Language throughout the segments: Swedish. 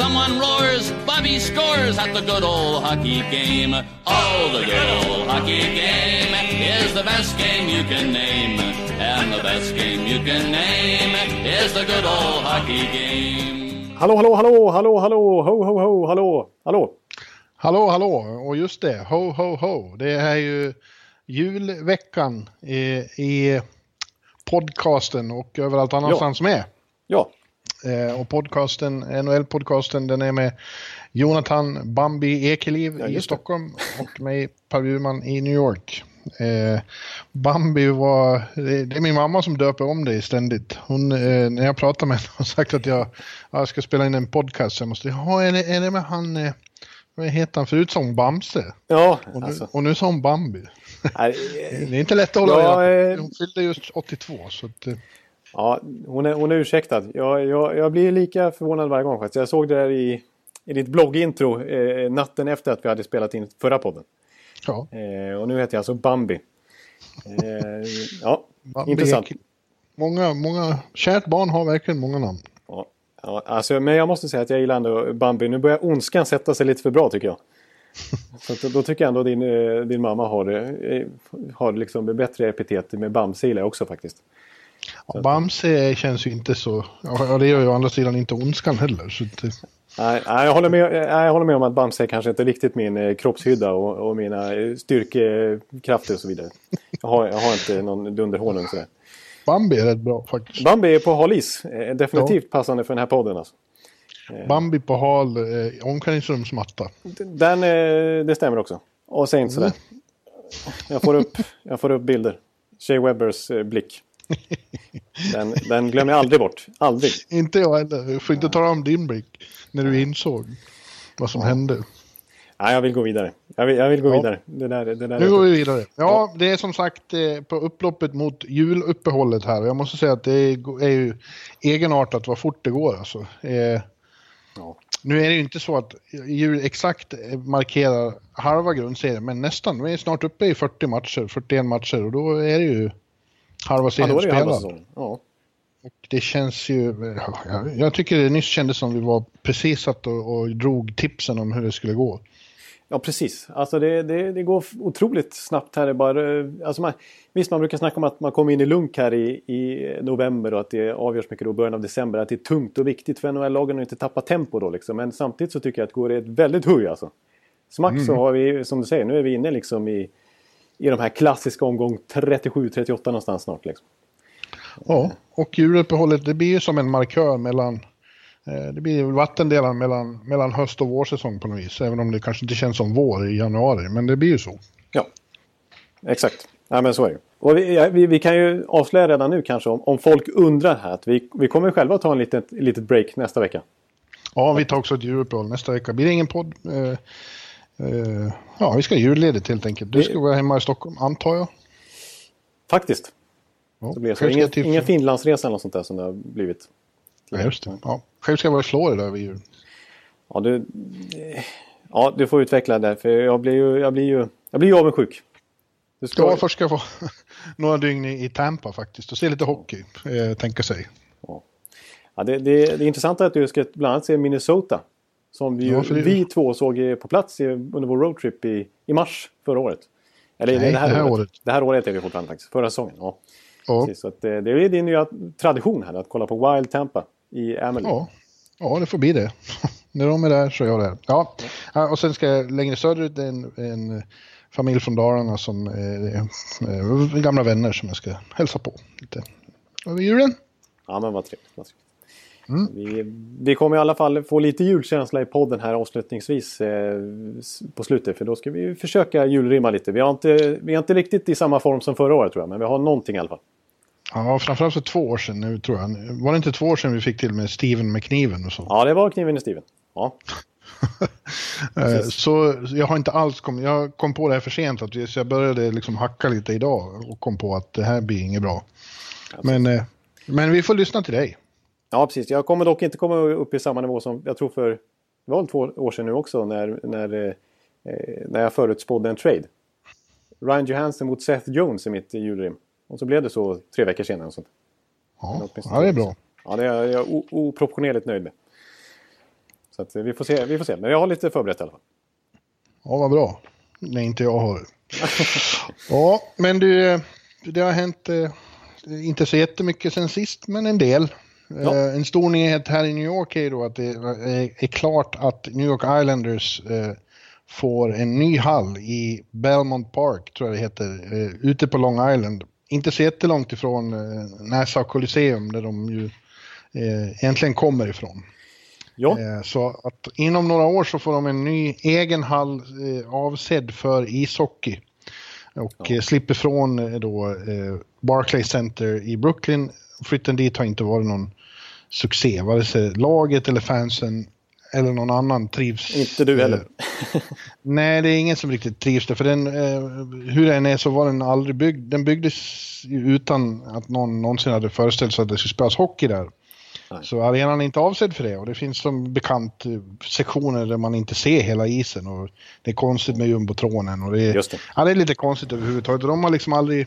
Someone roars, Bobby scores at the good old hockey game. Oh, the good old hockey game is the best game you can name. And the best game you can name is the good old hockey game. Hallå, hallå, hallå, hallå, hallå, ho, ho, ho, hallå, hallå. Hallå, hallå! Och just det, ho, ho, ho. Det är ju julveckan i, i podcasten och överallt annanstans Ja. med. Ja, och podcasten, NHL-podcasten, den är med Jonathan Bambi Ekeliv Ja, i. Stockholm och mig Per Bjurman i New York. Eh, Bambi var, det, är min mamma som döper om dig ständigt. Hon, eh, när jag pratar med henne har sagt att jag, jag ska spela in en podcast. så Jag måste, ja, är det, är det med han, eh, vad heter han förut som Bamse? ja, Och nu, alltså. och nu hon Bambi. Nej, Det är inte lätt att hålla Ja, reda eh. Hon fyllde just 82 så att, eh, Ja, hon är, hon är ursäktad. Jag, jag, jag blir lika förvånad varje gång faktiskt. Jag såg det där i, i ditt bloggintro eh, natten efter att vi hade spelat in förra podden. ja. Eh, och nu heter jag alltså Bambi. Eh, ja, Bambi intressant. Många, många, kärt barn har verkligen många namn. Ja, ja, alltså, men jag måste säga att jag gillar ändå Bambi. Nu börjar ondskan sätta sig lite för bra tycker jag. Så då- tycker jag ändå din, eh, din mamma har, eh, har liksom bättre epitet med Bamse också faktiskt. Ja, Bamse känns ju inte så, ja det gör ju å andra sidan inte ondskan heller. Så eh, Nej, jag, håller med, jag håller med om att Bamse kanske inte riktigt min eh, kroppshydda och, och mina eh, styrkekrafter och så vidare. Jag har, jag har inte någon dunderhonung sådär. Bambi är rätt bra faktiskt. Bambi är på hal is. Eh, Definitivt passande för den här podden. Alltså. Bambi på hal eh, omklädningsrumsmatta. Den, eh, det stämmer också. Och säg inte sådär. Jag får upp, jag får upp bilder. Shea Webbers eh, blick. Den, den glömmer jag aldrig bort. Aldrig. Inte jag heller. Du får inte ta om din blick när du insåg vad som hände. Nej, jag vill gå vidare. Jag vill, jag vill gå Ja. vidare. Det där, det där Nu går vi vidare. Ja, det är som sagt eh, på upploppet mot juluppehållet här. Jag måste säga att det är är ju egenartat vad fort det går alltså. Eh, Ja. Nu är det ju inte så att jul exakt markerar halva grundserien, men nästan. Vi är snart uppe i 40 matcher, 41 matcher och då är det ju halva Ja, serien halva spelad. Ja. Och det känns ju... ja, Jag tycker det nyss kändes som vi var precis satt och, och drog tipsen om hur det skulle gå. Ja, precis. Alltså det, det, det går otroligt snabbt här. Det bara, eh, alltså man, visst, man brukar snacka om att man kommer in i lunk här i, i november och att det avgörs mycket då början av december. Att det är tungt och viktigt för NHL-lagen att inte tappa tempo då liksom. Men samtidigt så tycker jag att går det ett väldigt huj alltså. Smack så har vi, som du säger, nu är vi inne liksom i, i de här klassiska omgång 37-38 någonstans snart liksom. Ja, och juluppehållet det blir ju som en markör mellan... eh, Det blir vattendelaren mellan, mellan höst och vårsäsong på något vis. Även om det kanske inte känns som vår i januari, men det blir ju så. Ja, exakt. Nej, men så är det. Och vi, ja, vi, vi kan ju avslöja redan nu kanske om, om folk undrar här att vi, vi kommer själva ta en litet, litet break nästa vecka. Ja, vi tar också ett juluppehåll nästa vecka. Blir det ingen podd? Eh, eh, ja, vi ska ha julledigt helt enkelt. Du ska vara hemma i Stockholm, antar jag? Faktiskt. Ja, Det blir så. Ingen, till- ingen Finlandsresa eller något sånt där som det har blivit. Ja, just det. Ja. Själv ska jag vara i Florida över jul. Ja, du, eh, ja, du får utveckla det. För jag blir ju, jag blir ju, jag blir ju avundsjuk. Du ska, Ja, först ska jag få några dygn i Tampa faktiskt och se lite hockey, eh, tänka sig. ja, det, det, det är intressant att du ska bland annat se Minnesota. Som vi, Ja, vi två såg eh, på plats i, under vår roadtrip i, i mars förra året. Eller Nej, det, här det här året. året. Det här året är vi fortfarande faktiskt. Förra säsongen. Ja. Ja, Precis, så att, eh, det är din nya tradition här att kolla på Wild Tampa i Amelie. ja, ja, det får bli det. När de är där så är jag där. Ja. Ja, och sen ska jag längre söderut en, en familj från Dalarna som är eh, gamla vänner som jag ska hälsa på lite över julen. Ja, men vad trevligt. Vad trevligt. Mm. Vi, vi kommer i alla fall få lite julkänsla i podden här avslutningsvis eh, på slutet. För då ska vi försöka julrimma lite. Vi har, inte, vi är inte riktigt i samma form som förra året tror jag. Men vi har någonting i alla fall. Ja, framförallt för två år sedan nu tror jag. Var det inte två år sedan vi fick till med Steven med kniven och så? Ja, det var kniven i stiven. Ja, Eh, Så jag har inte alls kommit, jag kom på det här för sent, att så jag började liksom hacka lite idag och kom på att det här blir inget bra. Men, eh, men vi får lyssna till dig. Ja, precis. Jag kommer dock inte komma upp i samma nivå som jag tror för det var två år sedan nu också när, när, eh, när jag förutspådde en trade. Ryan Johansson mot Seth Jones i mitt julrim. Och så blev det så tre veckor senare. Och sånt. Ja, ja, det är bra. Ja, det är jag oproportionerligt nöjd med. Så att, vi, får se, vi får se. Men jag har lite förberett i alla fall. Ja, vad bra. Nej, inte jag har. ja, men du, det har hänt, eh, inte så jättemycket sen sist, men en del. Ja. Eh, en stor nyhet här i New York är då att det är, klart att New York Islanders eh, får en ny hall i Belmont Park, tror jag det heter, eh, ute på Long Island. Inte så jättelångt ifrån Nassau Coliseum där de ju egentligen kommer ifrån. Ja. Så att inom några år så får de en ny egen hall avsedd för ishockey. Och ja. Slipper från då Barclays Center i Brooklyn. Flytten dit har inte varit någon succé, vare sig laget eller fansen eller någon annan trivs. Inte du heller. nej, det är ingen som riktigt trivs där. För den, hur den är så var den aldrig byggd. Den byggdes utan att någon någonsin hade föreställt sig att det skulle spelas hockey där. Så arenan är inte avsedd för det och det finns som bekant eh, sektioner där man inte ser hela isen och det är konstigt med jumbotronen och det är, det. Ja, det är lite konstigt överhuvudtaget. De har liksom aldrig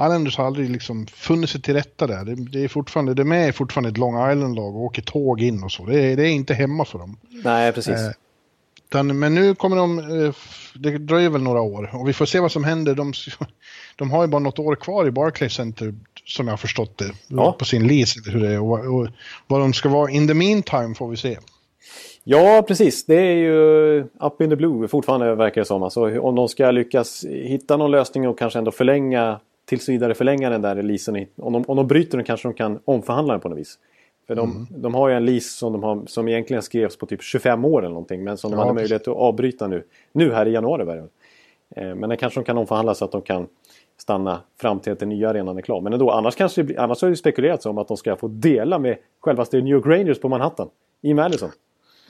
Islanders har aldrig liksom funnit sig till rätta där. Det, det är fortfarande, de är fortfarande ett Long Island-lag och åker tåg in och så. Det är, det är inte hemma för dem. Nej, precis. Eh, utan, men nu kommer de, eh, det dröjer väl några år och vi får se vad som händer. De, de har ju bara något år kvar i Barclays Center som jag har förstått det, ja. på sin lease. Hur det är. Och, och, vad de ska vara in the meantime får vi se. Ja, precis. Det är ju up in the blue fortfarande verkar det som. Alltså, om de ska lyckas hitta någon lösning och kanske ändå förlänga tills vidare förlänga den där leasen. Om de, om de bryter den kanske de kan omförhandla den på något vis. För de, mm. de har ju en lease som, de har, som egentligen skrevs på typ 25 år eller någonting. Men som de ja, hade möjlighet att avbryta nu. Nu här i januari. Börjar. Eh, men den kanske de kan omförhandla så att de kan stanna fram till att den nya arenan är klar. Men ändå, annars, kanske annars har det spekulerats om att de ska få dela med självaste New York Rangers på Manhattan. I Madison.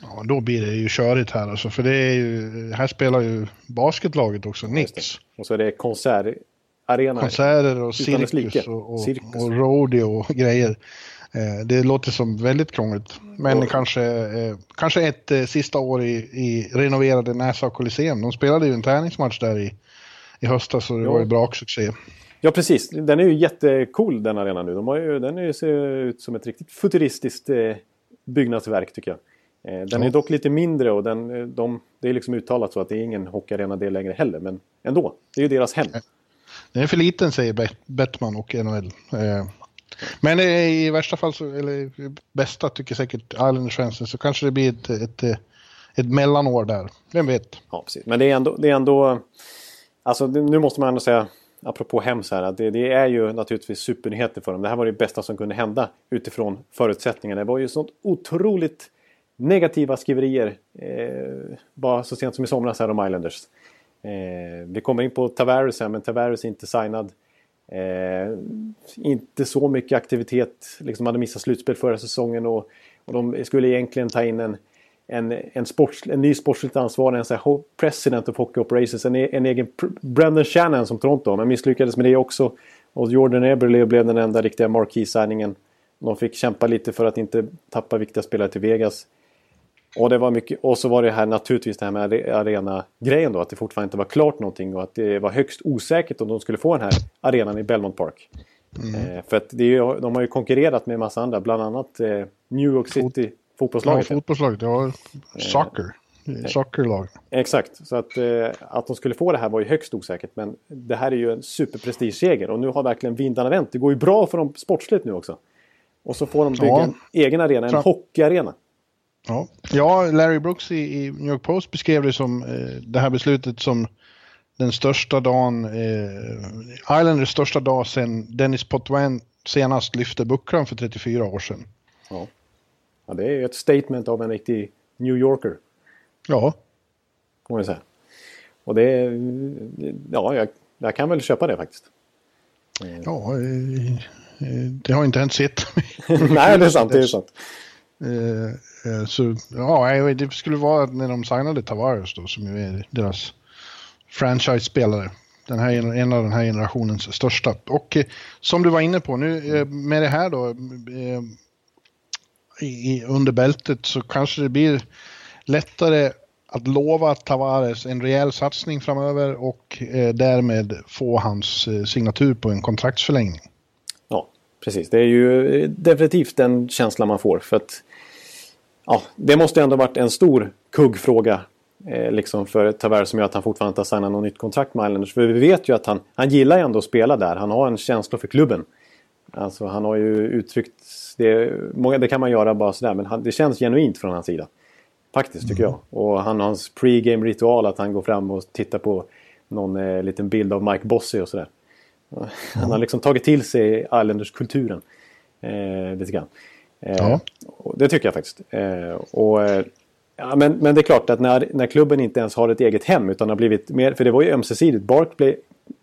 Ja, då blir det ju körigt här alltså. För det är ju, här spelar ju basketlaget också, Knicks. Och så är det konsertarena. Konserter och cirkus och, och, cirkus. och rodeo och grejer. Eh, det låter som väldigt krångligt. Men och, kanske, eh, kanske ett eh, sista år i, i renoverade Nassau Coliseum. De spelade ju en träningsmatch där i i höstas och det jo. var ju bra succé. Ja precis, den är ju jättecool den arenan nu. De har ju, den ser ut som ett riktigt futuristiskt eh, byggnadsverk tycker jag. Eh, den är dock lite mindre och den, eh, de, det är liksom uttalat så att det är ingen hockeyarena det längre heller. Men ändå, det är ju deras hem. Den är för liten säger Bettman och NHL. Eh, men eh, i värsta fall, så, eller bästa tycker säkert Islanders så kanske det blir ett, ett, eh, ett mellanår där. Vem vet? Ja, precis. Men det är ändå, det är ändå Alltså nu måste man ändå säga, apropå Hems här, att det, det, är ju naturligtvis supernyheter för dem. Det här var det bästa som kunde hända utifrån förutsättningarna. Det var ju sånt otroligt negativa skriverier eh, bara så sent som i somras här om Islanders. Eh, vi kommer in på Tavares här, men Tavares är inte signad. Eh, inte så mycket aktivitet, liksom hade missat slutspel förra säsongen och, och de skulle egentligen ta in en en, en, sports, en ny sportsligt ansvarig, en så här, president of hockey operations, en, en egen Brendan Shannon som Toronto. Men misslyckades med det också. Och Jordan Eberle blev den enda riktiga marquee-signingen. De fick kämpa lite för att inte tappa viktiga spelare till Vegas. Och, det var mycket, och så var det här naturligtvis det här med arena-grejen då. Att det fortfarande inte var klart någonting och att det var högst osäkert om de skulle få den här arenan i Belmont Park. Mm. Eh, för att det är, de har ju konkurrerat med en massa andra, bland annat eh, New York City Fotbollslaget? Ja, fotbollslaget. Ja, soccer. Eh, Soccerlag. Exakt, så att, eh, att de skulle få det här var ju högst osäkert. Men det här är ju en superprestigeseger och nu har verkligen vindarna vänt. Det går ju bra för dem sportsligt nu också. Och så får de bygga ja. en egen arena, en Fram hockeyarena. Ja. ja, Larry Brooks i, i, New York Post beskrev det som eh, det här beslutet som den största dagen, eh, Islanders största dag sedan Dennis Potvin senast lyfte bucklan för 34 år sedan. Ja. Ja, det är ett statement av en riktig New Yorker. Ja. Kan man säga. Och det... Ja, jag, jag kan väl köpa det faktiskt. Ja, eh, eh, det har inte hänt sett. Nej, det är sant. Det är sant. Eh, eh, så, ja, det skulle vara när de signade Tavares då, som ju är deras franchise-spelare. den här, en av den här generationens största. Och eh, som du var inne på nu eh, med det här då eh, i, under bältet så kanske det blir lättare att lova Tavares en rejäl satsning framöver och eh, därmed få hans eh, signatur på en kontraktsförlängning. Ja, precis. Det är ju definitivt den känslan man får. För att ja, Det måste ändå varit en stor kuggfråga eh, liksom för Tavares som gör att han fortfarande inte har signat något nytt kontrakt med Islanders. För vi vet ju att han, han gillar ju ändå att spela där. Han har en känsla för klubben. Alltså han har ju uttryckt det, många, det kan man göra bara sådär men han, det känns genuint från hans sida. Faktiskt tycker mm. jag. Och han har hans pre-game ritual att han går fram och tittar på någon eh, liten bild av Mike Bossy och sådär. Han har liksom tagit till sig Islanders-kulturen. Eh, lite grann. Eh, ja. Det tycker jag faktiskt. Eh, och, eh, ja, men, men det är klart att när, när klubben inte ens har ett eget hem utan har blivit mer... För det var ju ömsesidigt. Barclay,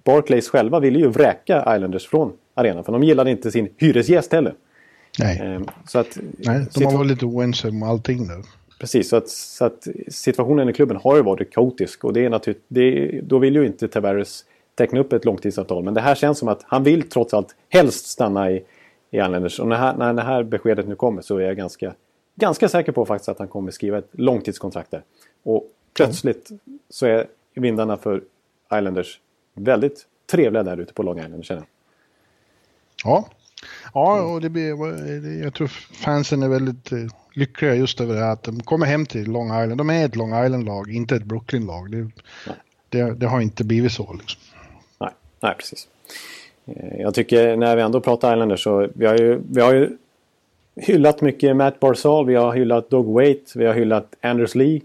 Barclays själva ville ju vräka Islanders från arenan. För de gillade inte sin hyresgäst heller. Nej, så att, Nej de har varit lite oense om allting där. Precis, så att, så att situationen i klubben har ju varit kaotisk. Och det är naturligt, det, då vill ju inte Tavares teckna upp ett långtidsavtal. Men det här känns som att han vill trots allt helst stanna i, i Islanders. Och när, här, när det här beskedet nu kommer så är jag ganska, ganska säker på faktiskt att han kommer skriva ett långtidskontrakt där. Och plötsligt mm. så är vindarna för Islanders väldigt trevliga där ute på Long Island känner jag. Ja, ja och det blir, jag tror fansen är väldigt eh, lyckliga just över det att de kommer hem till Long Island. De är ett Long Island-lag, inte ett Brooklyn-lag. Det, det, det, har inte blivit så. Liksom. Nej, nej, precis. Eh, jag tycker när vi ändå pratar Islanders så vi har ju, vi har ju hyllat mycket Matt Barzal, vi har hyllat Doug Waite, vi har hyllat Anders Lee.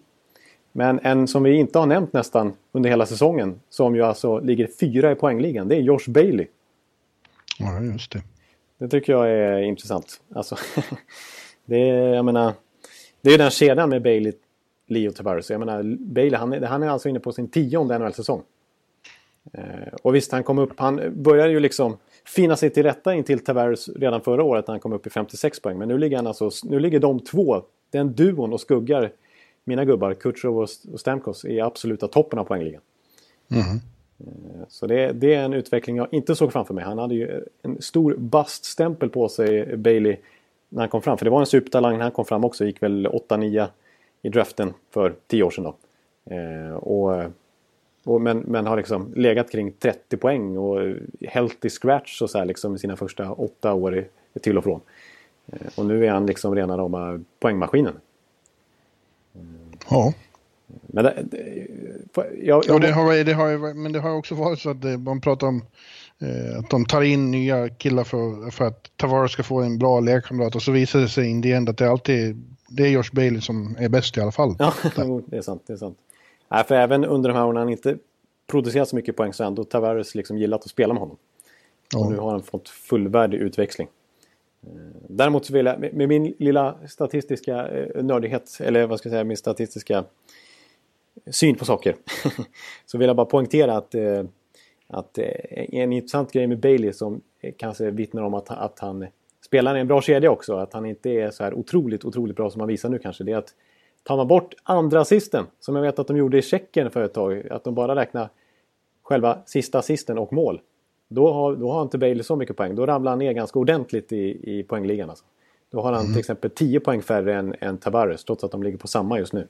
Men en som vi inte har nämnt nästan under hela säsongen, som ju alltså ligger fyra i poängligan, det är Josh Bailey. Ja, just det. Det tycker jag är intressant. Alltså, det är, jag menar, det är den kedjan med Bailey, Lee och Tavares. Jag menar, Bailey han, är, han är alltså inne på sin tionde NHL-säsong. Eh, och visst, han kom upp, han började ju liksom finna sig till rätta in till Tavares redan förra året när han kom upp i 56 poäng. Men nu ligger han alltså, nu ligger de två, den duon och skuggar mina gubbar, Kutjov och Stamkos, i absoluta toppen av poängligan. Mm. Så det, det, är en utveckling jag inte såg framför mig. Han hade ju en stor baststämpel på sig, Bailey, när han kom fram. För det var en supertalang när han kom fram också. Gick väl 8-9 i draften för 10 år sedan då. Eh, och, och, men, men har liksom legat kring 30 poäng och healthy scratch och så här liksom i sina första åtta år i, till och från. Eh, och nu är han liksom rena rama poängmaskinen. Ja. Men det, jag, jag... det har, det har, men det har också varit så att det, man pratar om eh, att de tar in nya killar för, för att Tavares ska få en bra lekkamrat och så visar det sig end att det alltid det är Josh Bailey som är bäst i alla fall. Ja, det är sant. Det är sant. Nej, för även under de här åren han inte producerat så mycket poäng så har ändå Tavares liksom gillat att spela med honom. Ja. Och nu har han fått fullvärdig utväxling. Eh, däremot så vill jag, med min lilla statistiska eh, nördighet, eller vad ska jag säga, min statistiska syn på saker. så vill jag bara poängtera att, eh, att en intressant grej med Bailey som kanske vittnar om att, att han spelar en bra kedja också, att han inte är så här otroligt, otroligt bra som han visar nu kanske, det är att tar man bort andra assisten, som jag vet att de gjorde i Tjeckien för ett tag, att de bara räknar själva sista assisten och mål. Då har, då har inte Bailey så mycket poäng. Då ramlar han ner ganska ordentligt i, i poängligan. Alltså. Då har han mm. till exempel 10 poäng färre än, än Tavares trots att de ligger på samma just nu.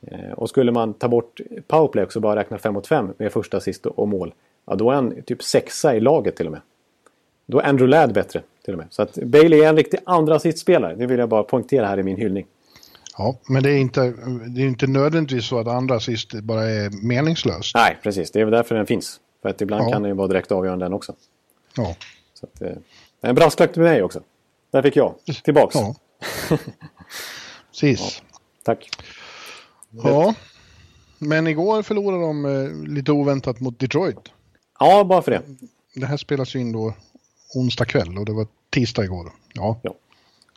Eh, och skulle man ta bort powerplay och bara räkna 5 mot 5 med första assist och mål. Ja, då är han typ sexa i laget till och med. Då är Andrew Ladd bättre till och med. Så att Bailey är en riktig andra assistspelare. Det vill jag bara poängtera här i min hyllning. Ja, men det är inte, det är inte nödvändigtvis så att andra assist bara är meningslöst. Nej, precis. Det är väl därför den finns. För att ibland ja. kan den ju vara direkt avgörande den också. Ja. Så att, eh, en brasklapp till mig också. Där fick jag. Tillbaks. Ja. Precis. Ja. Tack. Ja. Men igår förlorade de eh, lite oväntat mot Detroit. Ja, bara för det. Det här spelas ju in då onsdag kväll och det var tisdag igår. Ja, ja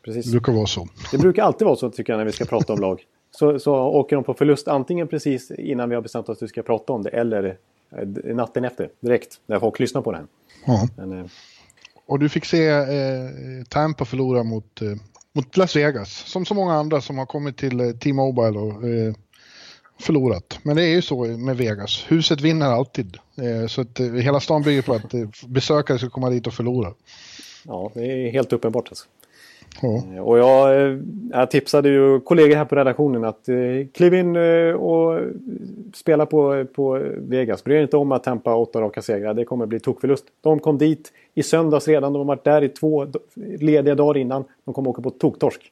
precis. Det brukar vara så. Det brukar alltid vara så tycker jag när vi ska prata om lag. Så, så åker de på förlust antingen precis innan vi har bestämt oss att vi ska prata om det eller Eh, natten efter, direkt, när folk lyssnar på den. Ja. Men, eh, och du fick se eh, Tampa förlora mot, eh, mot Las Vegas, som så många andra som har kommit till eh, T-Mobile och eh, förlorat. Men det är ju så med Vegas. Huset vinner alltid. Så att hela stan bygger på att besökare ska komma dit och förlora. Ja, det är helt uppenbart alltså. Ja. Eh, Och jag, eh, jag tipsade ju kollegor här på redaktionen att eh, kliv in eh, och spela på, på Vegas. Bry er inte om att Tampa åtta raka segrar. Det kommer bli tokförlust. De kom dit i söndags redan. De har varit där i två lediga dagar innan. De kommer åka på toktorsk.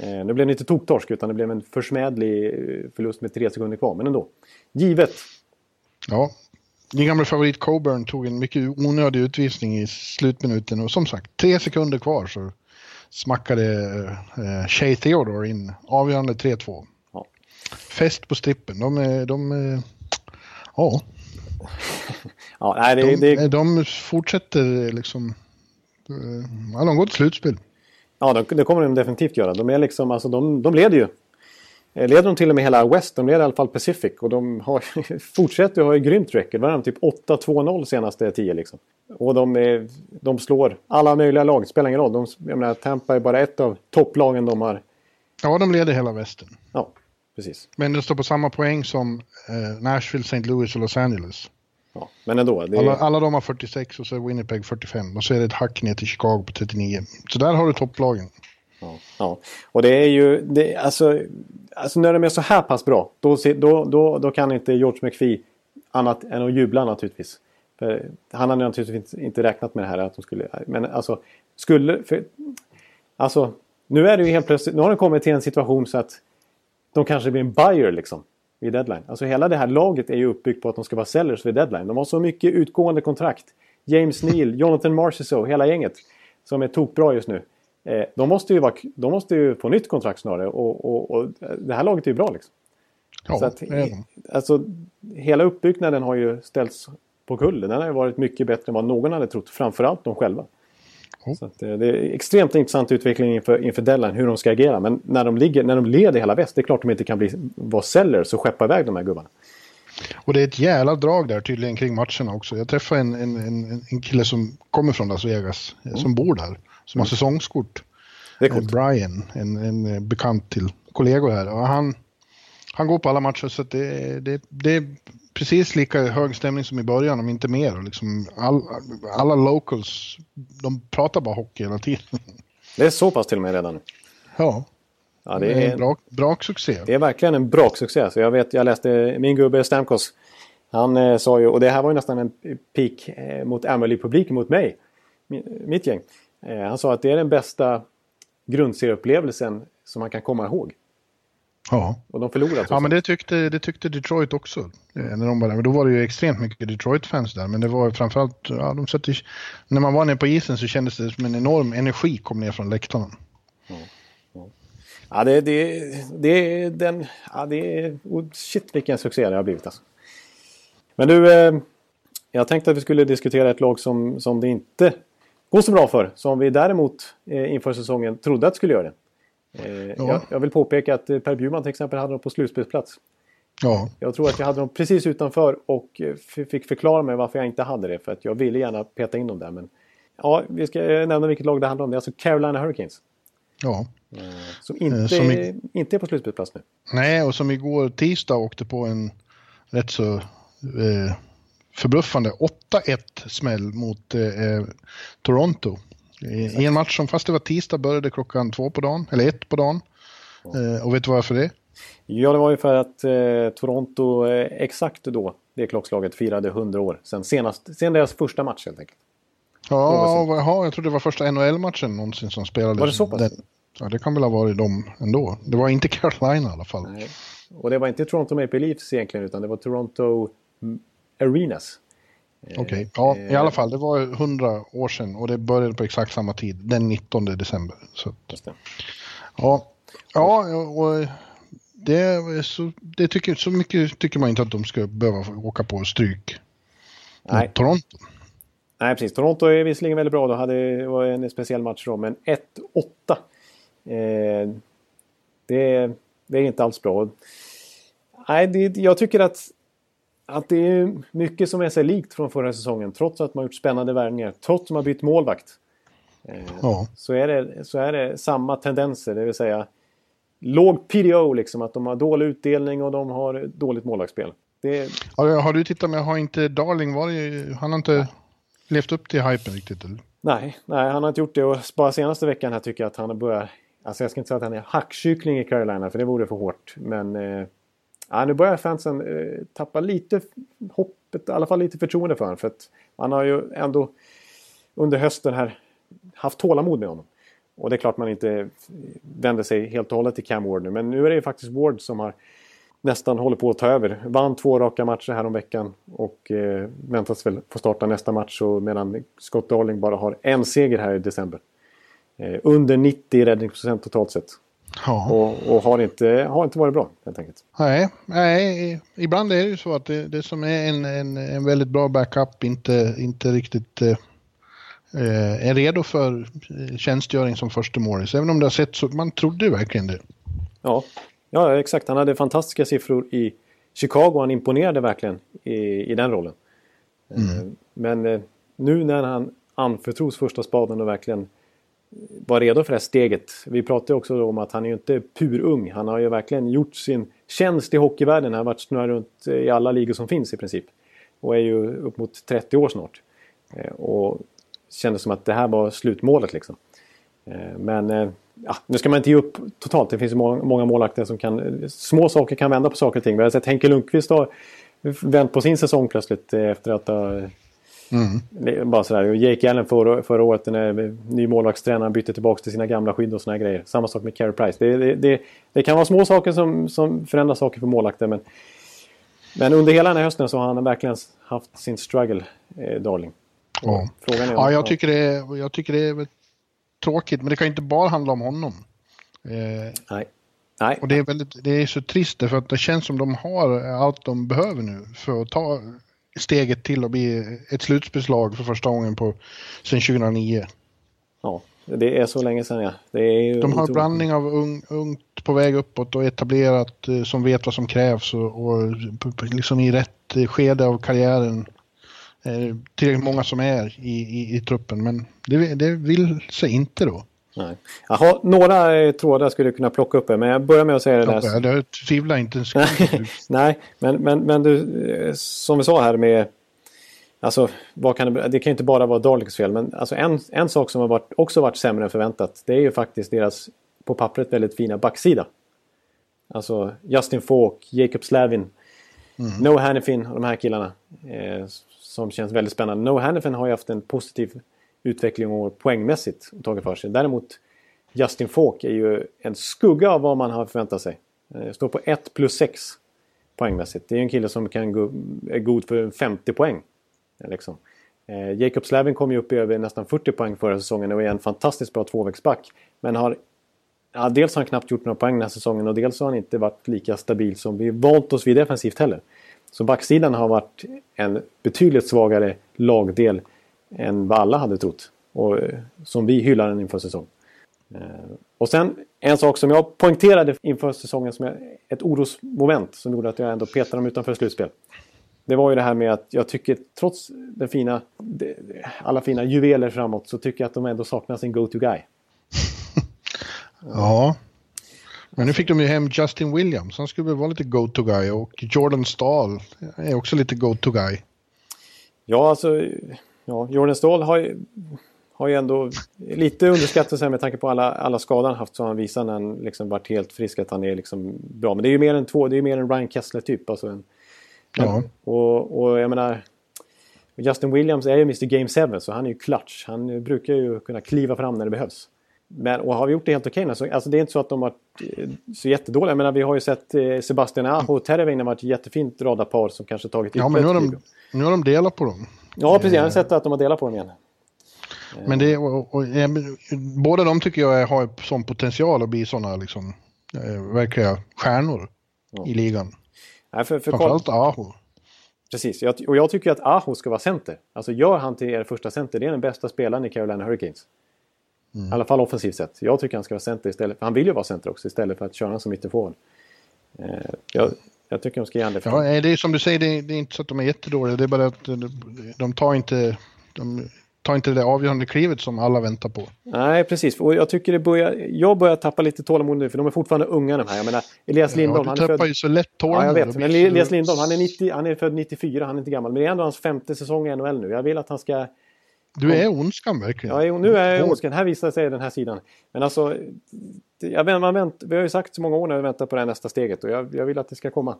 Eh, nu blev det inte toktorsk utan det blev en försmädlig förlust med tre sekunder kvar. Men ändå. Givet. ja. Din gamla favorit Coburn tog en mycket onödig utvisning i slutminuten och som sagt, tre sekunder kvar så smackade eh, Shea Theodore in avgörande 3-2. Ja. Fest på strippen. De är... De, är ja, Ja, nej, det, de, det, de fortsätter liksom... eh, Ja, de går till slutspel. Ja, det kommer de definitivt göra. De, är liksom, alltså, de, de leder ju. Eh, Leder de till och med hela West, de leder i alla fall Pacific. Och de har, fortsätter att ha ett grymt record. De? Typ 8-2-0 senaste 10 liksom. Och de, är, de slår alla möjliga lag, det spelar ingen roll. De, jag menar, Tampa är bara ett av topplagen de har. Ja, de leder hela västen. Ja, precis. Men de står på samma poäng som eh, Nashville, St. Louis och Los Angeles. Ja, men ändå. Det Alla, alla de har 46 och så är Winnipeg 45 och så är det ett hack ner till Chicago på 39. Så där har du topplagen. Ja, ja. Och det är ju, det, alltså, alltså när de är så här pass bra, då, då, då, då kan inte George McPhee annat än att jubla naturligtvis. För han hade naturligtvis inte- inte räknat med det här att de skulle, men alltså, skulle, för, alltså, nu är det ju helt plötsligt, nu har de kommit till en situation så att de kanske blir en buyer liksom. Vid deadline. Alltså hela det här laget är ju uppbyggt på att de ska vara sellers vid deadline. De har så mycket utgående kontrakt. James Neal, Jonathan Marchessault, hela gänget. Som är tokbra just nu. Eh, de, måste ju vara, de måste ju få nytt kontrakt snarare. Och, och, och det här laget är ju bra liksom. Ja, Så att, alltså, hela uppbyggnaden har ju ställts på kull. Den har ju varit mycket bättre än vad någon hade trott. Framförallt de själva. Ja. Så att, eh, det är extremt intressant utveckling inför, inför deadline. Hur de ska agera. Men när de, ligger, när de leder hela väst. Det är klart de inte kan bli, vara sellers och skeppa iväg de här gubbarna. Och det är ett jävla drag där tydligen kring matcherna också. Jag träffade en, en, en, en kille som kommer från Las Vegas, eh, som bor där, som har säsongskort. Det är Eh, coolt. Brian, en, en eh, bekant till kollegor här. Och han, han går på alla matcher så att det, det, det är precis lika hög stämning som i början, om inte mer. Och Liksom all, alla locals, de pratar bara hockey hela tiden. Det är så pass till och med redan. Ja, Ja, det det, är en bra, bra succé. det är verkligen en braksuccé. Så jag, vet, jag läste min gubbe Stamkos. Han eh, sa ju, och det här var ju nästan en peak eh, mot Amelie-publiken, mot mig. Mi- Mitt gäng. Eh, han sa att det är den bästa grundserieupplevelsen som man kan komma ihåg. Ja. Och de förlorade. Ja, men det tyckte, det tyckte Detroit också. eh, När de var där. Men då var det ju extremt mycket Detroit-fans där. Men det var framförallt, ja, de satt i, när man var nere på isen så kändes det som en enorm energi kom ner från läktarna. Ja, det, det, det är den... Ja, det är... oh, Shit vilken succé det har blivit alltså. Men du, eh, jag tänkte att vi skulle diskutera ett lag som, som det inte går så bra för. Som vi däremot eh, inför säsongen trodde att skulle göra det. Eh, jag, jag vill påpeka att eh, Per Bjurman till exempel hade dem på slutspelsplats. Ja, Jag tror att jag hade dem precis utanför och eh, fick förklara mig varför jag inte hade det. För att jag ville gärna peta in dem där. Men ja, vi ska eh, nämna vilket lag det handlar om. Det är alltså Carolina Hurricanes. ja. Som inte, som i- inte är på slutspelsplats nu. Nej, och som igår tisdag åkte på en rätt så eh, förbluffande 8-1 smäll mot eh, Toronto. I, I en match som fast det var tisdag började klockan två på dagen, eller ett på dagen. Eh, och vet du varför det? Ja, det var ju för att eh, Toronto eh, exakt då, det klockslaget, firade 100 år sen, senast, sen deras första match helt enkelt. Ja, jaha, jag tror det var första NHL-matchen någonsin som spelades. Var det så pass? Den, ja, det kan väl ha varit dem ändå. Det var inte Carolina i alla fall. Nej. Och det var inte Toronto Maple Leafs egentligen, utan det var Toronto Arenas. Okej, ja, eh, i alla fall. Det var 100 år sedan och det började på exakt samma tid, den 19 december. Så, ja, ja, och det, så, det tycker, så mycket tycker man inte att de ska behöva åka på stryk. Nej. Toronto. Nej, precis. Toronto är visserligen väldigt bra. Då hade, det var en speciell match då, men 1-8. Eh, det, det är inte alls bra. Nej, det, jag tycker att, att det är mycket som är sig likt från förra säsongen. Trots att man gjort spännande värvningar. Trots att man bytt målvakt. Eh, Ja. så, är det, så är det samma tendenser. Det vill säga låg PDO liksom. Att de har dålig utdelning och de har dåligt målvaktsspel. Det... Har, har, du tittat med, har inte Darling varit, han har inte ja. levt upp till hypen riktigt? Eller? Nej, nej, han har inte gjort det och bara senaste veckan här tycker jag att han har börjat... Alltså jag ska inte säga att han är hackkyckling i Carolina för det vore för hårt. Men eh, ja, nu börjar fansen eh, tappa lite hoppet, i alla fall lite förtroende för honom. För att man har ju ändå under hösten här haft tålamod med honom. Och det är klart man inte vänder sig helt och hållet till Cam Ward nu. Men nu är det ju faktiskt Ward som har nästan håller på att ta över. Vann två raka matcher här om veckan och eh, väntas väl få starta nästa match. Och medan Scott Darling bara har en seger här i december. Eh, under 90 räddningsprocent totalt sett. Ja. Och, och, har, inte, har inte varit bra helt enkelt. Nej, nej ibland är det ju så att det, det som är en, en, en väldigt bra backup inte, inte riktigt eh, är redo för tjänstgöring som första målis. Även om det har sett så, man trodde verkligen det. Ja, Ja, exakt. Han hade fantastiska siffror i Chicago. Han imponerade verkligen i, i den rollen. Mm. Eh, men eh, nu när han anförtros första spaden och verkligen var redo för det här steget. Vi pratade också om att han är ju inte purung. Han har ju verkligen gjort sin tjänst i hockeyvärlden. Han har varit snurrat runt i alla ligor som finns i princip. Och är ju upp mot 30 år snart. Eh, och kändes som att det här var slutmålet liksom. Eh, men eh, ja, nu ska man inte ge upp totalt. Det finns många, många målakter som kan... Små saker kan vända på saker och ting. Vi har sett Henke Lundqvist har vänt på sin säsong plötsligt efter att ha... Mm. Bara sådär. Jake Allen förra, förra året när ny målvaktstränare bytte tillbaka till sina gamla skydd och sådana grejer. Samma sak med Carey Price. Det, det, det, det, kan vara små saker som, som förändrar saker för målvakter men, men under hela den här hösten så har han verkligen haft sin struggle, eh, Darling. Ja. Frågan är ja, jag tycker det, jag tycker det är tråkigt, men det kan inte bara handla om honom. Eh, Nej. Nej. Och det är, väldigt, det är så trist för att det känns som de har allt de behöver nu för att ta steget till att bli ett slutspelslag för första gången på sedan 2009. Ja, det är så länge sedan ja. Det är de har en blandning av ung, ungt på väg uppåt och etablerat eh, som vet vad som krävs och, och liksom i rätt skede av karriären eh, tillräckligt många som är i, i, i truppen. Men det, det vill sig inte då. Nej. Jaha, några eh, trådar skulle jag kunna plocka upp här, men jag börjar med att säga det där. Ja, jag tvivlar inte. Nej, men, men, men du, eh, som vi sa här med... Alltså, vad kan det, det kan ju inte bara vara Darlings fel, men alltså en, en sak som har varit, också varit sämre än förväntat, det är ju faktiskt deras på pappret väldigt fina backsida. Alltså Justin Falk, Jacob Slavin, mm. Noah Hannifin och de här killarna. Eh, som känns väldigt spännande. Noah Hannifin har ju haft en positiv utveckling och poängmässigt tagit för sig. Däremot Justin Falk är ju en skugga av vad man har förväntat sig. Eh, står på 1 plus 6 poängmässigt. Det är ju en kille som kan gå, är god för 50 poäng. Eh, liksom. Eh, Jacob Slavin kom ju upp i över nästan 40 poäng förra säsongen och är en fantastiskt bra tvåvägsback. Men har ja, dels har han knappt gjort några poäng den här säsongen och dels har han inte varit lika stabil som vi vant oss vid defensivt heller. Så backsidan har varit en betydligt svagare lagdel än vad alla hade trott. Och eh, som vi hyllar den inför säsong. Eh, och sen en sak som jag poängterade inför säsongen som ett orosmoment som gjorde att jag ändå petade dem utanför slutspel. Det var ju det här med att jag tycker trots den fina, alla fina juveler framåt så tycker jag att de ändå saknar sin go-to-guy. ja. Men nu fick de ju hem Justin Williams, han skulle väl vara lite go-to-guy och Jordan Stahl är också lite go-to-guy. Ja, alltså ja, Jordan Stahl har ju, har ju ändå lite underskattat sig med tanke på alla, alla skador han haft som han visar när han liksom varit helt frisk att han är liksom bra. Men det är ju mer än två, det är mer en Ryan Kessler typ. Alltså en, ja. Och, och jag menar Justin Williams är ju Mr Game 7 så han är ju clutch. Han brukar ju kunna kliva fram när det behövs. Men, och har vi gjort det helt okej alltså, alltså det är inte så att de har varit eh, så jättedåliga. Jag menar, vi har ju sett eh, Sebastian Aho och Tervein har varit ett jättefint radarpar som kanske tagit Ja, men nu har, de, nu har de delat på dem. Ja, precis. Jag har sett att de har delat på dem igen. Men det, och, och, båda de tycker jag har sån potential att bli sådana liksom, eh, verkliga stjärnor ja. i ligan. Nej, för, för Framförallt Aho. Precis, jag, och jag tycker att Aho ska vara center. Alltså gör han till er första center, det är den bästa spelaren i Carolina Hurricanes. Mm. I alla fall offensivt sett. Jag tycker han ska vara center istället. För han vill ju vara center också istället för att köra som ytterforward. Eh, jag, jag tycker de ska ge honom det. Ja, det är som du säger, det är, det är, inte så att de är jättedåliga. Det är bara att de tar inte, de tar inte det avgörande klivet som alla väntar på. Nej, precis. Och jag tycker det börjar, jag börjar tappa lite tålamod nu för de är fortfarande unga de här. Jag menar, Elias Lindholm. Ja, du tappar född... ju så lätt tålamod. Ja, jag vet. Men Elias Lindholm, han är, 90, han är född 94, han är inte gammal. Men det är ändå hans femte säsong i NHL nu. Jag vill att han ska... Du är ondskan verkligen. Ja, nu är jag ondskan. Här visar sig den här sidan. Men alltså, jag, man vänt, vi har ju sagt så många år när vi väntar på det här nästa steget och jag, jag vill att det ska komma.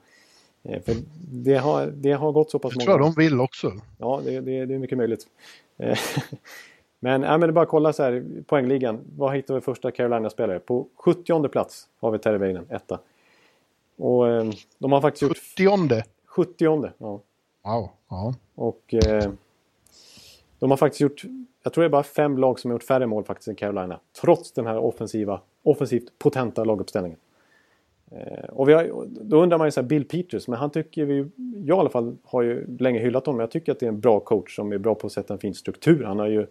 Eh, för det har, det har gått så pass många år. Jag tror de vill också. Ja, det, det, det är mycket möjligt. Eh, men, ja, men det är bara att kolla så här, poängligan. Vad hittar vi första Carolina-spelare? På 70 plats har vi Terry Veinen, etta. Och eh, de har faktiskt gjort... 70? 70 ja. Wow, ja. Och eh, de har faktiskt gjort, jag tror det är bara fem lag som har gjort färre mål faktiskt än Carolina. Trots den här offensiva, offensivt potenta laguppställningen. Eh, och vi har, då undrar man ju så här, Bill Peters, men han tycker vi, jag i alla fall har ju länge hyllat honom. Jag tycker att det är en bra coach som är bra på att sätta en fin struktur. Han har ju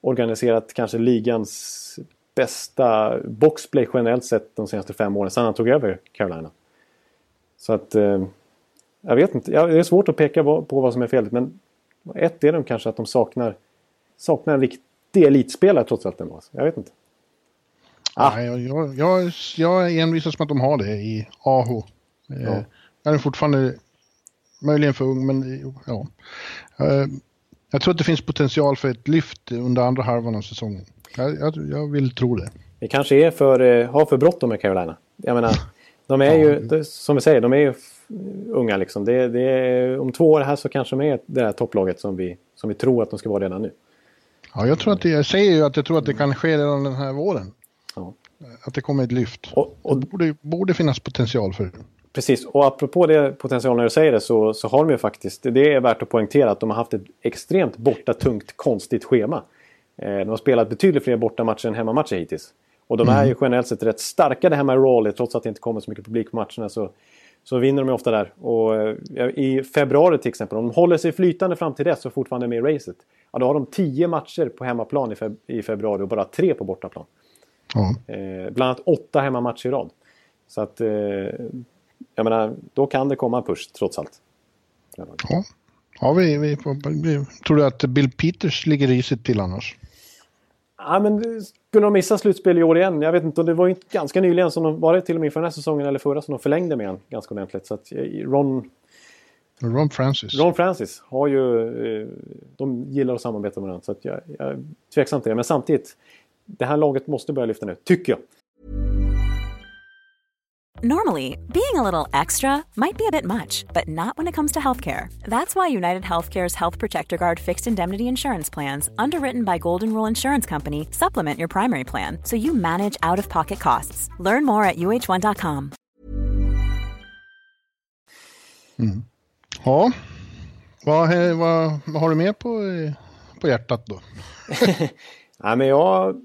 organiserat kanske ligans bästa boxplay generellt sett de senaste fem åren sedan han tog över Carolina. Så att eh, jag vet inte, det är svårt att peka på vad som är felet men ett är de kanske att de saknar, saknar en riktig elitspelare trots allt ändå. Jag vet inte. Ah. Nej, jag, jag, jag envisas med att de har det i Aho. Eh, ja. Jag är fortfarande möjligen för ung, men ja. Eh, jag tror att det finns potential för ett lyft under andra halvan av säsongen. Jag, jag, jag vill tro det. Det kanske är för, eh, har för bråttom med Carolina. Jag menar, de är ju, som vi säger, de är ju unga liksom. Det, det är, om två år här så kanske de är det här topplaget som vi, som vi tror att de ska vara redan nu. Ja, jag tror att det, jag säger ju att jag tror att det kan ske redan den här våren. Ja. Att det kommer ett lyft. Och, och det borde, borde finnas potential för det. Precis, och apropå det potential när du säger det så, så har de ju faktiskt, det är värt att poängtera att de har haft ett extremt borta tungt konstigt schema. Eh, de har spelat betydligt fler bortamatcher än hemmamatcher hittills. Och de mm. är ju generellt sett rätt starka det här med Raleigh trots att det inte kommer så mycket publik på matcherna så, så vinner de ju ofta där. Och eh, i februari till exempel, om de håller sig flytande fram till dess och fortfarande är med i racet. Ja, då har de tio matcher på hemmaplan i, feb i februari och bara tre på bortaplan. Ja. Eh, bland annat åtta hemmamatcher i rad. Så att, eh, jag menar, då kan det komma en push trots allt. Ja, ja vi, vi, vi, tror du att Bill Peters ligger risigt till annars? Ja, men skulle de missa slutspel i år igen? Jag vet inte. Det var ju ganska nyligen som de var det till och med för den här säsongen eller förra som de förlängde med en ganska ordentligt. Så att eh, Ron... Ron Francis. Ron Francis har ju... Eh, de gillar att samarbeta med varandra. Så att jag, jag är tveksam till det. Men samtidigt det här laget måste börja lyfta nu, tycker jag. Normally, being a little extra might be a bit much, but not when it comes to healthcare. That's why United Healthcare's Health Protector Guard fixed indemnity insurance plans, underwritten by Golden Rule Insurance Company, supplement your primary plan so you manage out of pocket costs. Learn more at uh1.com. Mm. Ja, vad, vad, vad har du mer på, på hjärtat då? Nej, men jag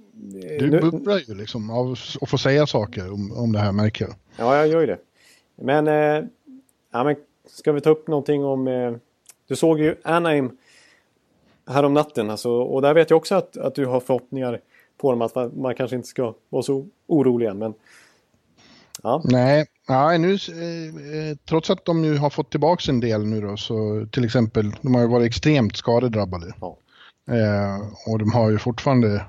du nu... bubblar ju liksom av att få säga saker om, om det här märker jag. Ja, jag gör ju det. Men, eh, ja, men ska vi ta upp någonting om... Eh, du såg ju Anaheim härom natten. Alltså, och där vet jag också att, att du har förhoppningar på dem att man kanske inte ska vara så orolig Men, ja. Nej, ja, nu, eh, trots att de nu har fått tillbaka en del nu då, så till exempel, de har ju varit extremt skadedrabbade. Ja. Eh, och de har ju fortfarande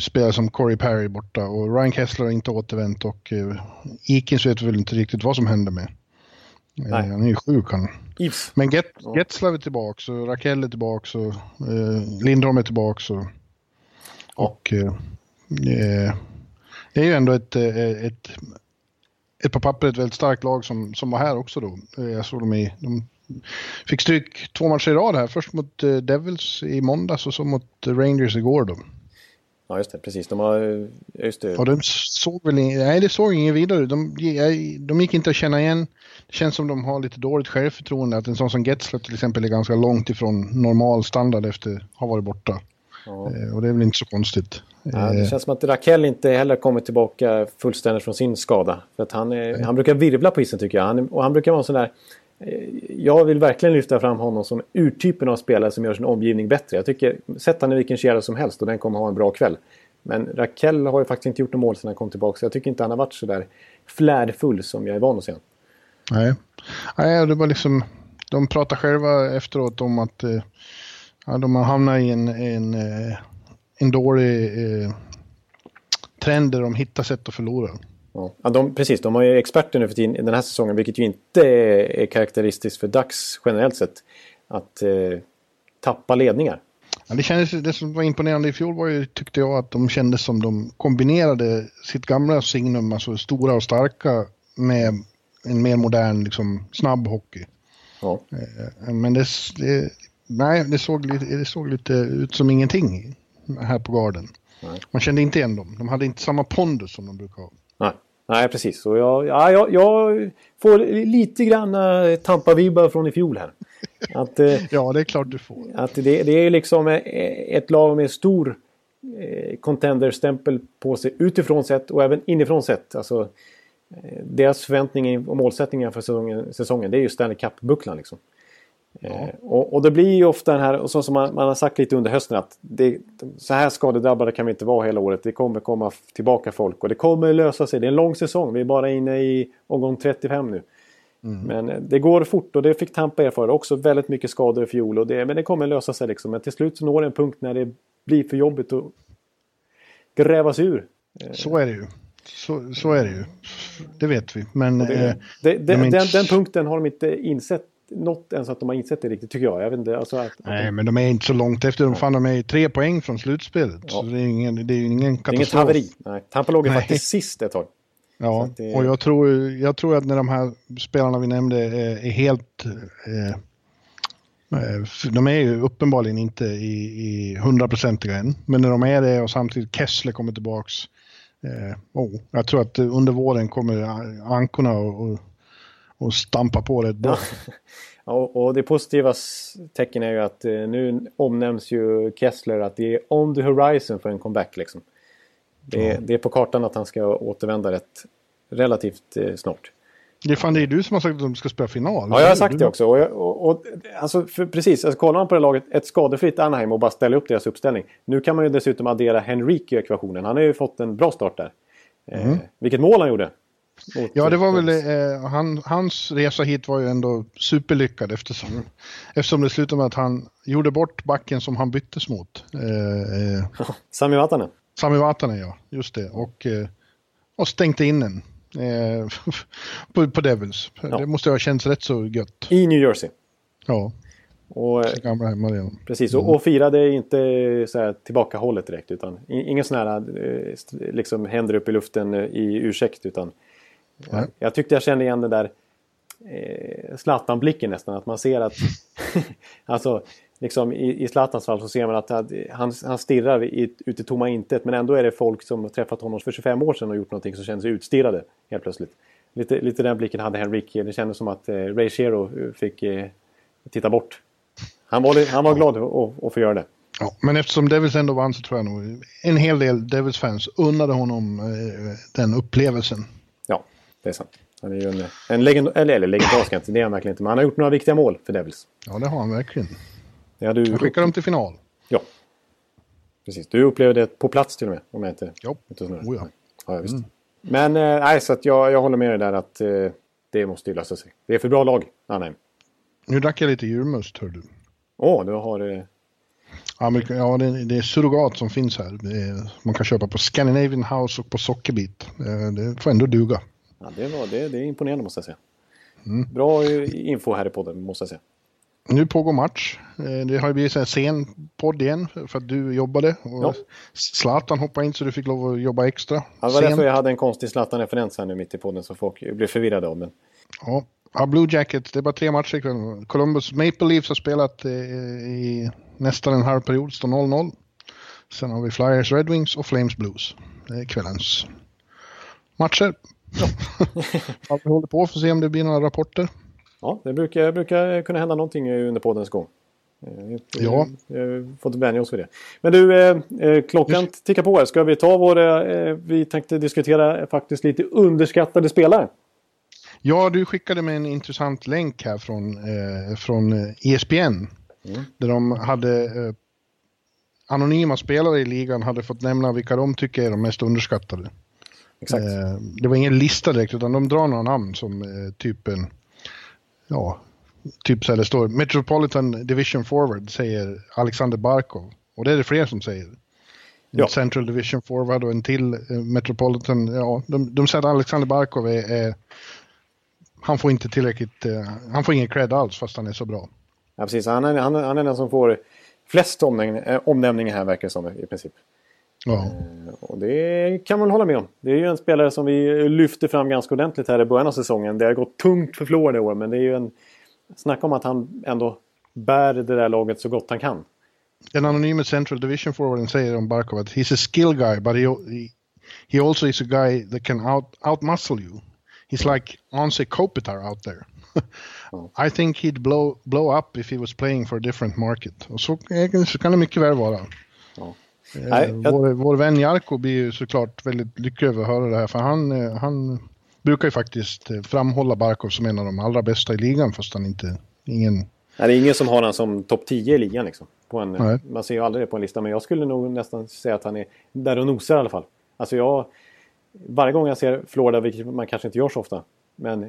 spelare som Corey Perry borta och Ryan Kessler har inte återvänt och uh, Ikins vet väl inte riktigt vad som händer med. Uh, han är ju sjuk han. Ives. Men Get. Getzlav är tillbaka och Rakell är tillbaka och uh, Lindholm är tillbaka. Och, och uh, det är ju ändå ett, ett, ett på pappret väldigt starkt lag som, som var här också då. Jag såg dem i, de fick stryk två matcher i rad här. Först mot Devils i måndags och så mot Rangers igår då. Ja, just det. Precis. De har... Just det. Och de såg väl... Nej, det såg ingen vidare. De, de gick inte att känna igen. Det känns som de har lite dåligt självförtroende. Att en sån som Getzler till exempel är ganska långt ifrån normal standard efter att ha varit borta. Ja. Eh, och det är väl inte så konstigt. Ja, det eh. känns som att Rakell inte heller kommit tillbaka fullständigt från sin skada. För att han, är, han brukar virvla på isen tycker jag. Han, och han brukar vara en sån där Eh, jag vill verkligen lyfta fram honom som urtypen av spelare som gör sin omgivning bättre. Jag tycker, sätt han i vilken kedja som helst och den kommer ha en bra kväll. Men Rakell har ju faktiskt inte gjort något mål sedan han kom tillbaka. Så jag tycker inte han har varit så där flärdfull som jag är van att se Nej. Nej, det var liksom... De pratar själva efteråt om att, eh, Ja, de har hamnat i en, en, eh, en dålig eh, trend där de hittar sätt att förlora. Ja, de, precis, de har ju experter nu för tiden den här säsongen, vilket ju inte är, är karaktäristiskt för Dax generellt sett. Att eh, tappa ledningar. Ja, det, kändes, det som var imponerande i fjol var ju, tyckte jag, att de kändes som de kombinerade sitt gamla signum, alltså stora och starka, med en mer modern, liksom, snabb hockey. Ja. Eh, men det, det, nej, det, såg, lite, det såg lite ut som ingenting här på garden. Nej. Man kände inte igen dem. De hade inte samma pondus som de brukar ha. Nej, nej precis. Och jag, ja, jag, jag får lite grann uh, Tampa-vibbar från i fjol här. Att, uh, ja, det är klart du får. Att det, det är liksom eh, ett lag med stor eh, contender-stämpel på sig utifrån sett och även inifrån sett. Alltså, deras förväntningar och målsättningar för säsongen, säsongen det är ju Stanley Cup-bucklan. Liksom. Ja. Eh, och, och, det blir ju ofta den här, och så som man, man har sagt lite under hösten att det, så här skadedrabbade kan vi inte vara hela året. Det kommer komma tillbaka folk och det kommer lösa sig. Det är en lång säsong. Vi är bara inne i omgång 35 nu. Mm. Men eh, det går fort och det fick Tampa erfara. Också väldigt mycket skador i fjol. Och det, men det kommer lösa sig liksom. Men till slut så når det en punkt när det blir för jobbigt att gräva sig ur. Så är det ju. Så, så är det ju. Det vet vi. Men... Det, eh, det, de den, den punkten har de inte insett något ens att de har insett det riktigt tycker jag. jag vet inte, alltså att, Nej, att men de är inte så långt efter. De, fan, de är tre poäng från slutspelet. Ja. Så det är ingen, det är ingen katastrof. Det är inget haveri. Nej, Tampa låg faktiskt sist ett tag. Ja, det... och jag tror, jag tror att när de här spelarna vi nämnde är, är helt... Eh, eh de är ju uppenbarligen inte i hundraprocentiga än. Men när de är det och samtidigt Kessler kommer tillbaks. Eh, oh, jag tror att under våren kommer ankorna och, och och stampa på rätt bra. Ja, och det positiva tecken är ju att eh, nu omnämns ju Kessler att det är on the horizon för en comeback. Liksom. Det, är, det är på kartan att han ska återvända rätt relativt eh, snart. Det är fan det är du som har sagt att de ska spela final. Ja, jag har sagt det också. Och, och, och alltså, för, precis, alltså, kollar man på det laget, ett skadefritt Anaheim och bara ställa upp deras uppställning. Nu kan man ju dessutom addera Henrik i ekvationen. Han har ju fått en bra start där. Mm. Eh, vilket mål han gjorde! Ja, det var väl, eh, han, hans resa hit var ju ändå superlyckad eftersom, mm. eftersom det slutade med att han gjorde bort backen som han byttes mot. Eh, eh, Sami Vatanen. Sami Vatanen, ja, just det. Och, eh, och stängde in en eh, på, på Devils. Ja. Det måste ha känts rätt så gött. I New Jersey. Ja. Och, gamla hemma Precis, och, och firade inte så här tillbakahållet direkt. Utan ingen sån här eh, liksom händer upp i luften i ursäkt. Utan Ja. Jag tyckte jag kände igen den där eh, Zlatan-blicken nästan. Att man ser att... alltså, liksom i, i Zlatans fall så ser man att han, han stirrar i, ut i tomma intet. Men ändå är det folk som har träffat honom för 25 år sedan och gjort någonting som känner sig utstirrade helt plötsligt. Lite, lite den blicken hade Henrik. Det kändes som att eh, Ray Shero fick eh, titta bort. Han var, han var glad att, att få göra det. Ja, men eftersom Devils ändå vann så tror jag nog en hel del Devils-fans unnade honom eh, den upplevelsen det är sant. Han är ju en, en legend, eller, eller legendarisk inte, det är han verkligen inte. Men han har gjort några viktiga mål för Devils. Ja, det har han verkligen. Ja, du... Han skickar dem till final. Ja. Precis, du upplevde det på plats till och med. Om jag inte... Ja, inte oh, ja. ja visst. Mm. Men eh, nej, så att jag, jag håller med dig där att eh, det måste ju lösa sig. Det är för bra lag, Anheim. Nu drack jag lite julmust, hör du. Åh, oh, du har... Eh... Ja, men, ja det, det, är surrogat som finns här. Är, man kan köpa på Scandinavian House och på Sockerbit. Eh, det får ändå duga. Ja, det, var, det, det är imponerande måste jag säga. Mm. Bra info här i podden måste jag säga. Nu pågår match. Eh, det har ju blivit en sen podd igen för att du jobbade. Och ja. Zlatan hoppade in så du fick lov att jobba extra. Ja, det var därför jag hade en konstig Zlatan-referens här nu mitt i podden som folk blev förvirrade av. Men... Ja. ja, Blue Jackets, det är bara tre matcher ikväll. Columbus Maple Leafs har spelat eh, i nästan en halv period, står 0-0. Sen har vi Flyers Red Wings och Flames Blues. Det är kvällens matcher. Ja. vi håller på för att se om det blir några rapporter. Ja, det brukar, brukar kunna hända någonting under poddens gång. Eh, ja. Jag fått vänja oss vid det. Men du, eh, eh klockan tickar på här. Ska vi ta våra... Vi tänkte diskutera faktiskt lite underskattade spelare. Ja, du skickade mig en intressant länk här från, från ESPN. E mm. Där de hade anonyma spelare i ligan hade fått nämna vilka de tycker är de mest underskattade. Exakt. Eh, det var ingen lista direkt utan de drar några namn som eh, typ en, ja, typ så här det står Metropolitan Division Forward säger Alexander Barkov. Och det är det fler som säger. Ja. Central Division Forward och en till eh, Metropolitan. Ja, de, de säger att Alexander Barkov är, är han får inte tillräckligt, eh, han får ingen cred alls fast han är så bra. Ja, precis. Han är, han, han är den som får flest eh, omnämningar här verkar det som i princip. Ja, Eh, Och det kan man hålla med om. Det är ju en spelare som vi lyfte fram ganska ordentligt här i början av säsongen. Det har gått tungt för Florida i år men det är ju en... Snacka om att han ändå bär det där laget så gott han kan. den anonyma Central Division Forwarden säger om Barkov att he's a skill guy but he, he, also is a guy that can out, outmuscle you. He's like Anse Kopitar out there. I think he'd blow, blow up if he was playing for a different market. Och så, så kan det mycket väl vara. Eh, Nej, jag- vår, vår vän Jarko blir ju såklart väldigt lycklig över att höra det här för han, eh, han brukar ju faktiskt eh, framhålla Barkov som en av de allra bästa i ligan fast han inte, ingen, Nej, det är ingen som har han som topp 10 i ligan. Liksom, på en, Nej. man ser ju aldrig det på en lista men jag skulle nog nästan säga att han är där och nosar i alla fall. Alltså jag... Varje gång jag ser Florida, vilket man kanske inte gör så ofta. Men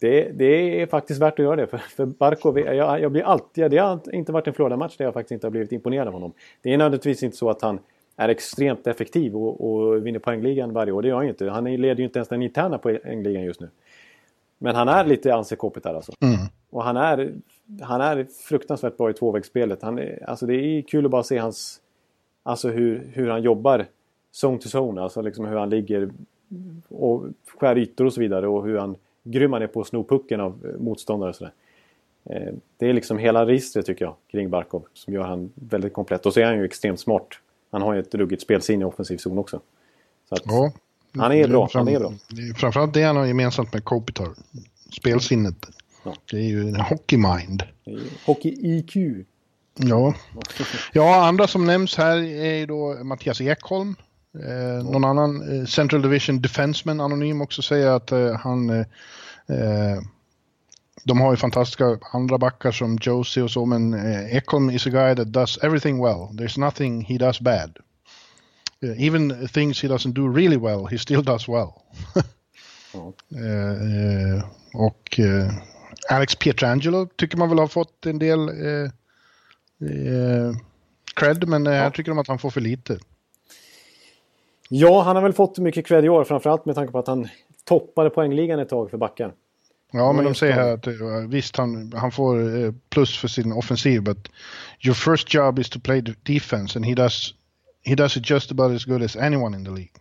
det, det är faktiskt värt att göra det. För, för Barkov, jag, jag blir alltid... Det har inte varit en Florida-match där jag faktiskt inte har blivit imponerad av honom. Det är nödvändigtvis inte så att han är extremt effektiv och, och vinner poängligan varje år. Det gör han ju inte. Han leder ju inte ens den interna poängligan just nu. Men han är lite Anse Kopitar alltså. Och han är, han är fruktansvärt bra i tvåvägsspelet. Han är, alltså det är kul att bara se hans... Alltså hur, hur han jobbar zone to zone. Alltså liksom hur han ligger och skär ytor och så vidare. Och hur han grym han är på att sno pucken av eh, motståndare och sådär. Eh, Det är liksom hela registret tycker jag kring Barkov som gör han väldigt komplett. Och så är han ju extremt smart. Han har ju ett ruggigt spelsinne i offensiv zon också. Så att, ja. Han är bra, Fram- han är bra. Framförallt det han har gemensamt med Kopitar. Spelsinnet. Ja. Det är ju en hockey mind. det är ju Hockey-IQ. Ja. ja, andra som nämns här är ju då Mattias Ekholm. Eh, någon annan eh, Central Division Defenseman anonym också säger att eh, han... Eh, de har ju fantastiska andra backar som Josie och så, men eh, Ekholm is a guy that does everything well. There's nothing he does bad. Eh, even things he doesn't do really well, he still does well. Ja. Eh, eh, och Alex Pietrangelo tycker man väl har fått en del cred, men jag tycker de att han får för lite. Ja, han har väl fått mycket cred i år. Framförallt med tanke på att han toppade poängligan ett tag för backar. Ja, men de just säger här att eh, visst, han, han får eh, plus för sin offensiv, but your first job is to play defense and he does, he does it just about as good as anyone in the league.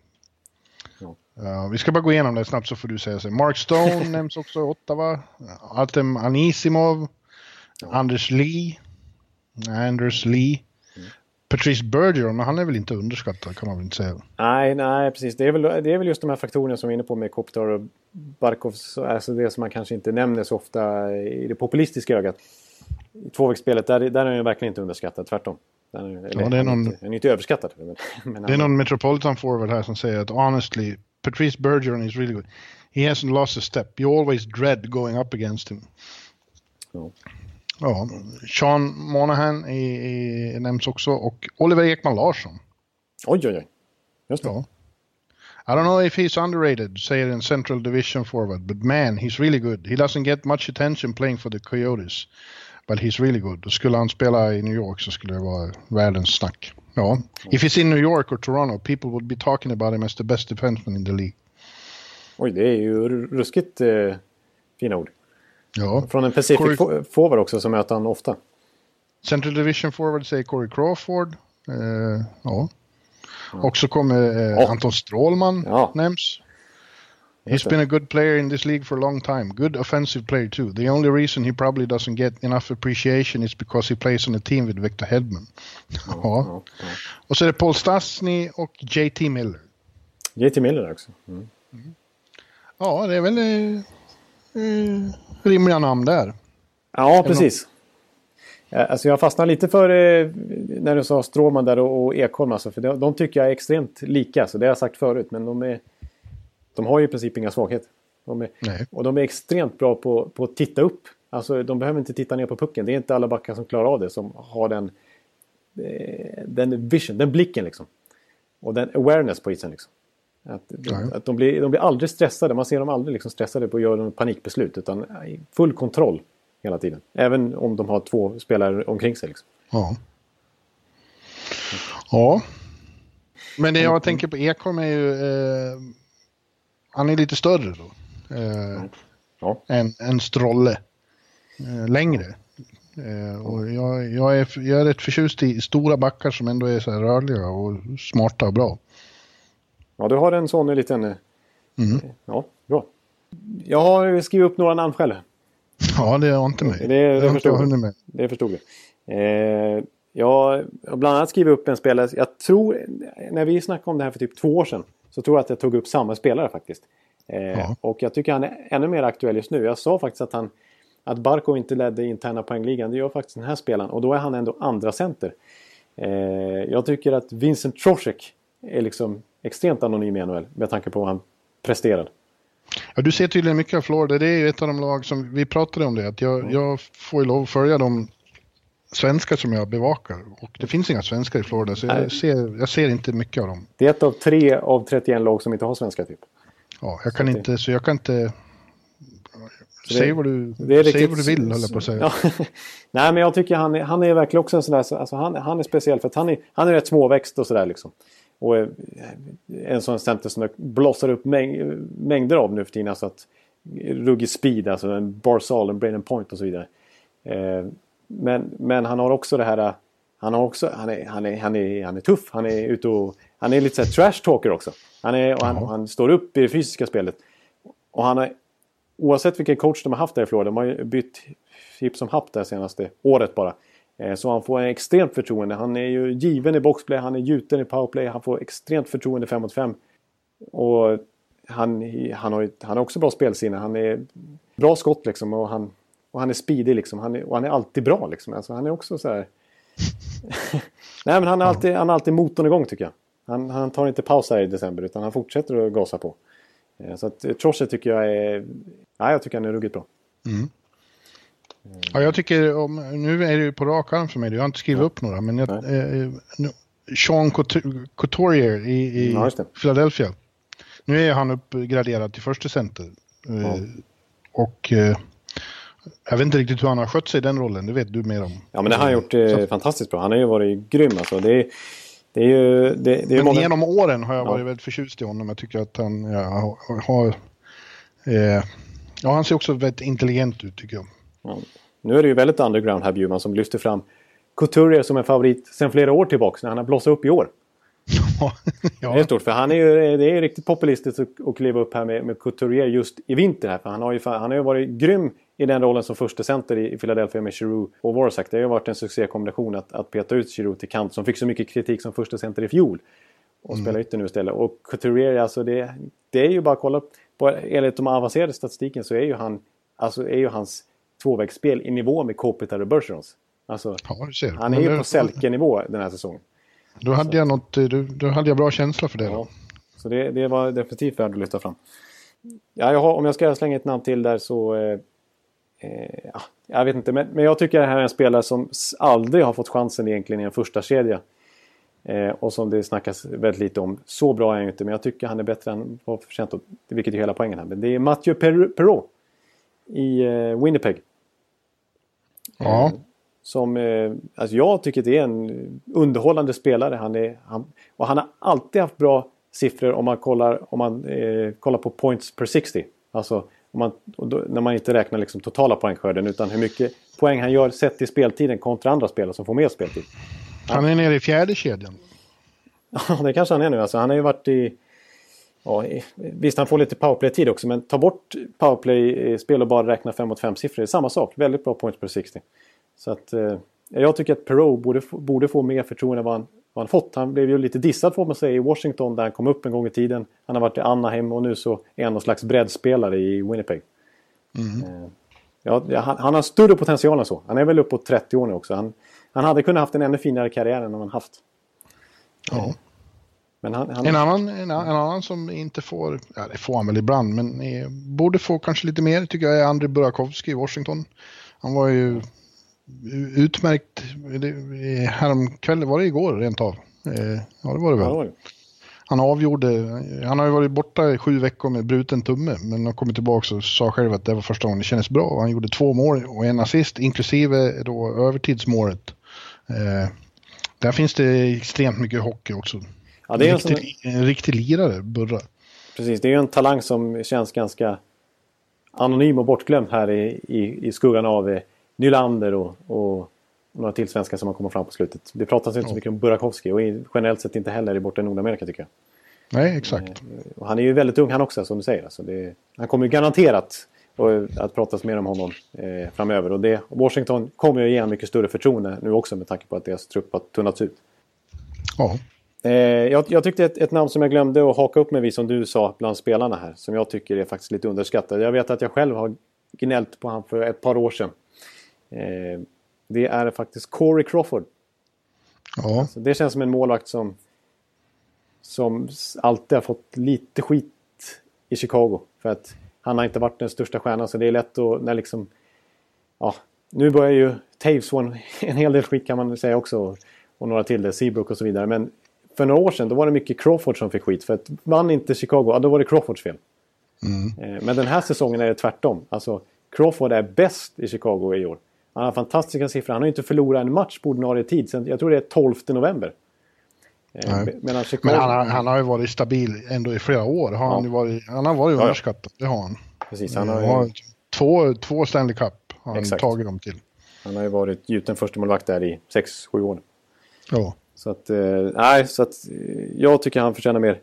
Ja. Ja, vi ska bara gå igenom det snabbt så får du säga så. Mark Stone nämns också i Ottawa. Artem Anisimov. Anders Lee. Anders Lee. Patrice Bergeron, men han är väl inte underskattad kan man väl inte säga. Nej, nej, precis. Det är, väl, det är väl just de här faktorerna som vi är inne på med Kopitar och Barkov. så- Alltså det som man kanske inte nämner så ofta i det populistiska ögat. I tvåvägsspelet, där, där är han ju verkligen inte underskattad. Tvärtom. Där är, eller, Ja, det är han, är någon- inte, han är inte överskattad. Men, men Det är någon Metropolitan forward här som säger att honestly, Patrice Bergeron is really good. He hasn't lost a step. You always dread going up against him. Ja. Ja, Sean Monahan är, är, nämns också och Oliver Ekman Larsson. Oj, oj, oj. Just det. Ja. I don't know if he's underrated, säger en Central Division forward, but man, he's really good. He doesn't get much attention playing for the Coyotes, but he's really good. Skulle han spela i New York så skulle det vara världens snack. Ja, if he's in New York or Toronto, people would be talking about him as the best defenseman in the league. Oj, det är ju ruskigt eh, fina ord. Ja, Från en Pacific Corey- forward också som möter han ofta. Central Division forward säger Corey Crawford. Eh, ja. Och så kommer eh. Anton Strålman Ja. nämns. He's been a good player in this league for a long time. Good offensive player too. The only reason he probably doesn't get enough appreciation is because he plays on a team with Victor Hedman. Ja. Ja, ja. Och så är det Paul Stastny och JT Miller. JT Miller också. Mm. Ja, det är väl eh, eh, rimliga namn där. Ja, precis. Alltså jag fastnar lite för eh, när du sa Stråman där och, och Ekholm. Alltså, för de, de tycker jag är extremt lika. Så det har jag sagt förut. Men de, är, de har ju i princip inga svagheter. Och de är extremt bra på, på att titta upp. Alltså de behöver inte titta ner på pucken. Det är inte alla backar som klarar av det. Som har den, eh, den vision, den blicken liksom. Och den awareness på isen liksom. Att, Ja. att de, blir, de blir aldrig stressade. Man ser dem aldrig liksom stressade på att göra panikbeslut. Utan full kontroll hela tiden. Även om de har två spelare omkring sig. Liksom. Ja. Ja. Men det jag tänker på Ekholm är ju... Eh, han är lite större då. Eh, Ja. än, än Strolle. Eh, längre. Eh, och jag, jag, är, jag är rätt förtjust i stora backar som ändå är så här rörliga och smarta och bra. Ja, du har en sån liten... eh, Mm. Ja, bra. Jag har skrivit upp några namn själv. Ja, det har inte mig. Det- det förstår jag med. Det förstod jag. Eh, jag har bland annat skrivit upp en spelare. Jag tror, när vi snackade om det här för typ två år sedan, så tror jag att jag tog upp samma spelare faktiskt. Eh, Ja. Och jag tycker han är ännu mer aktuell just nu. Jag sa faktiskt att han att Barco inte ledde interna poängligan. Det gör faktiskt den här spelaren. Och då är han ändå andra center. Eh, jag tycker att Vincent Trocek är liksom extremt anonym i NHL med tanke på vad han presterar. Ja, du ser tydligen mycket av Florida. Det är ju ett av de lag som, vi pratade om det, att jag, jag får ju lov att följa de svenskar som jag bevakar. Och det finns inga svenskar i Florida, så jag ser, jag ser inte mycket av dem. Det är ett av tre av 31 lag som inte har svenska typ. Ja, jag kan Så det- inte, så jag kan inte... Säg vad du, Det riktigt- vad du vill, höll jag på att säga. Ja. Nej, men jag tycker han är, han är verkligen också en sån där, så- alltså han, han är speciell för att han är, han är rätt småväxt och sådär liksom. Och eh, en sån center som det blossar upp mäng, mängder av nu för tiden. Alltså att ruggig speed, alltså en Barzal, en Braden Point och så vidare. Eh, men, men han har också det här, han har också, han är, han är, han är, han är tuff, han är ute och, han är lite så trash talker också. Han, är, och han, han står upp i det fysiska spelet. Och han har, oavsett vilken coach de har haft där i Florida, de har ju bytt hipp som happ det senaste året bara. Eh, så han får en extremt förtroende. Han är ju given i boxplay, han är gjuten i powerplay, han får extremt förtroende 5 mot 5. Och han, han, har, ju- han har också bra spelsinne, han är bra skott liksom och han, och han är speedig liksom. Han är, och han är alltid bra liksom. Alltså, han är också så här... Nej men han är, alltid, han är alltid motorn igång tycker jag. Han, han tar inte paus här i december utan han fortsätter att gasa på. Eh, så att eh, Trosche tycker jag är... Ja, jag tycker han är ruggigt bra. Mm. Ja, jag tycker, om, nu är det ju på rak arm för mig, jag har inte skrivit upp några, men jag, eh, nu, Sean Coutu- Couturier i, i Ja. Philadelphia. Nu är han uppgraderad till första center. Eh, Ja. Och eh, jag vet inte riktigt hur han har skött sig i den rollen, det vet du mer om. Ja men det har han gjort eh, fantastiskt bra. Han har ju varit grym alltså. Det är, det är ju... Det, det är Men många... genom åren har jag Ja. varit väldigt förtjust i honom. Jag tycker att han ja, har... har eh, ja, han ser också väldigt intelligent ut tycker jag. Ja. Nu är det ju väldigt underground här Bjurman som lyfter fram Couturier som en favorit sedan flera år tillbaka när han har blossat upp i år. Det är ja, stort för han är ju, det är riktigt populistiskt att, kliva upp här med, med Couturier just i vinter här. För han har ju, han har ju varit grym i den rollen som första center i, Philadelphia med Giroux och Vorsak. Det har ju varit en succékombination att, att peta ut Giroux till kant som fick så mycket kritik som första center i fjol. Och spela ytter nu istället. Och Couturier, alltså det, det är ju bara att kolla på, enligt de avancerade statistiken så är ju han, alltså är ju hans tvåvägsspel i nivå med Kopitar och Bergerons. Alltså, ja, han är Men ju det- på Selke-nivå den här säsongen. Då hade jag något, eh, då, då hade jag bra känsla för det. Ja, så det, det var definitivt värt att lyfta fram. Ja, jag har, om jag ska slänga ett namn till där så... Eh, eh, ja, jag vet inte, men, men jag tycker det här är en spelare som aldrig har fått chansen egentligen i en första kedja. Eh, och som det snackas väldigt lite om. Så bra är han ju inte, men jag tycker han är bättre än vad förtjänt. Vilket är hela poängen här. Men det är Mathieu Per- Perrault i eh, Winnipeg. Ja, Som, eh, alltså jag tycker det är en underhållande spelare. Han är, han, och han har alltid haft bra siffror om man kollar, om man, eh, kollar på points per 60. Alltså om man, då, när man inte räknar liksom totala poängskörden utan hur mycket poäng han gör sett till speltiden kontra andra spelare som får mer speltid. han är nere i fjärde kedjan. Ja, det kanske han är nu. Alltså, han har ju varit i... Ja, visst, han får lite powerplay-tid också, men ta bort powerplay-spel och bara räkna 5 mot 5-siffror. Det är samma sak. Väldigt bra points per 60. Så att, eh, jag tycker att Perot borde, borde få mer förtroende än vad han, vad han fått. Han blev ju lite dissad får man säga i Washington där han kom upp en gång i tiden. Han har varit i Anaheim och nu så är han någon slags breddspelare i Winnipeg. Eh, ja, ja, han, han har större potential än så. Han är väl uppåt 30 år nu också. Han, han hade kunnat haft en ännu finare karriär än han haft. Ja. Men han, han, En, annan, en, en annan som inte får, ja det får han väl ibland, men eh, borde få kanske lite mer tycker jag är Andrei Burakovsky i Washington. Han var ju utmärkt, häromkvällen, var det igår rent av? Eh, Ja det var det väl. det. han avgjorde, han har ju varit borta i sju veckor med bruten tumme men har kommit tillbaka och sa själv att det var första gången det kändes bra. Han gjorde två mål och en assist inklusive då övertidsmålet. Eh, där finns det extremt mycket hockey också. Ja, det är en, riktig, en riktig lirare, Burra. Precis, det är ju en talang som känns ganska anonym och bortglömd här i, i, i skuggan av eh, Nylander och, och några till svenskar som har kommit fram på slutet. Det pratas inte ja. så mycket om Burakovsky och generellt sett inte heller i borta Nordamerika tycker jag. Nej, exakt. Eh, han är ju väldigt ung han också som du säger. Alltså det, han kommer garanterat att pratas mer om honom eh, framöver. Och det, Washington kommer ju ge mycket större förtroende nu också med tanke på att deras trupp har tunnats ut. Ja. Eh, jag, jag, tyckte ett, ett, namn som jag glömde att haka upp med vid som du sa bland spelarna här. Som jag tycker är faktiskt lite underskattad. Jag vet att jag själv har gnällt på honom för ett par år sedan. Eh, det är faktiskt Corey Crawford. Ja. Alltså, det känns som en målvakt som, som alltid har fått lite skit i Chicago. För att han har inte varit den största stjärnan så det är lätt att när liksom... Ja, nu börjar ju Taves få en, en hel del skit kan man säga också. Och några till det, Seabrook och så vidare. Men för några år sedan då var det mycket Crawford som fick skit. För att vann inte Chicago, ja, då var det Crawfords fel. Mm. Eh, men den här säsongen är det tvärtom. Alltså Crawford är bäst i Chicago i år. Han har fantastiska siffror. Han har inte förlorat en match på ordinarie tid sen, jag tror det är 12 november. Eh, Chicago... Men han har, han har ju varit stabil ändå i flera år. Har ja. han, varit, han har varit underskattad, det har han. Precis, han har, har två, två Stanley Cup har han Exakt. tagit dem till. Han har ju varit gjuten första målvakt där i 6-7 år. Ja. Så att, eh, nej, så att eh, jag tycker han förtjänar mer.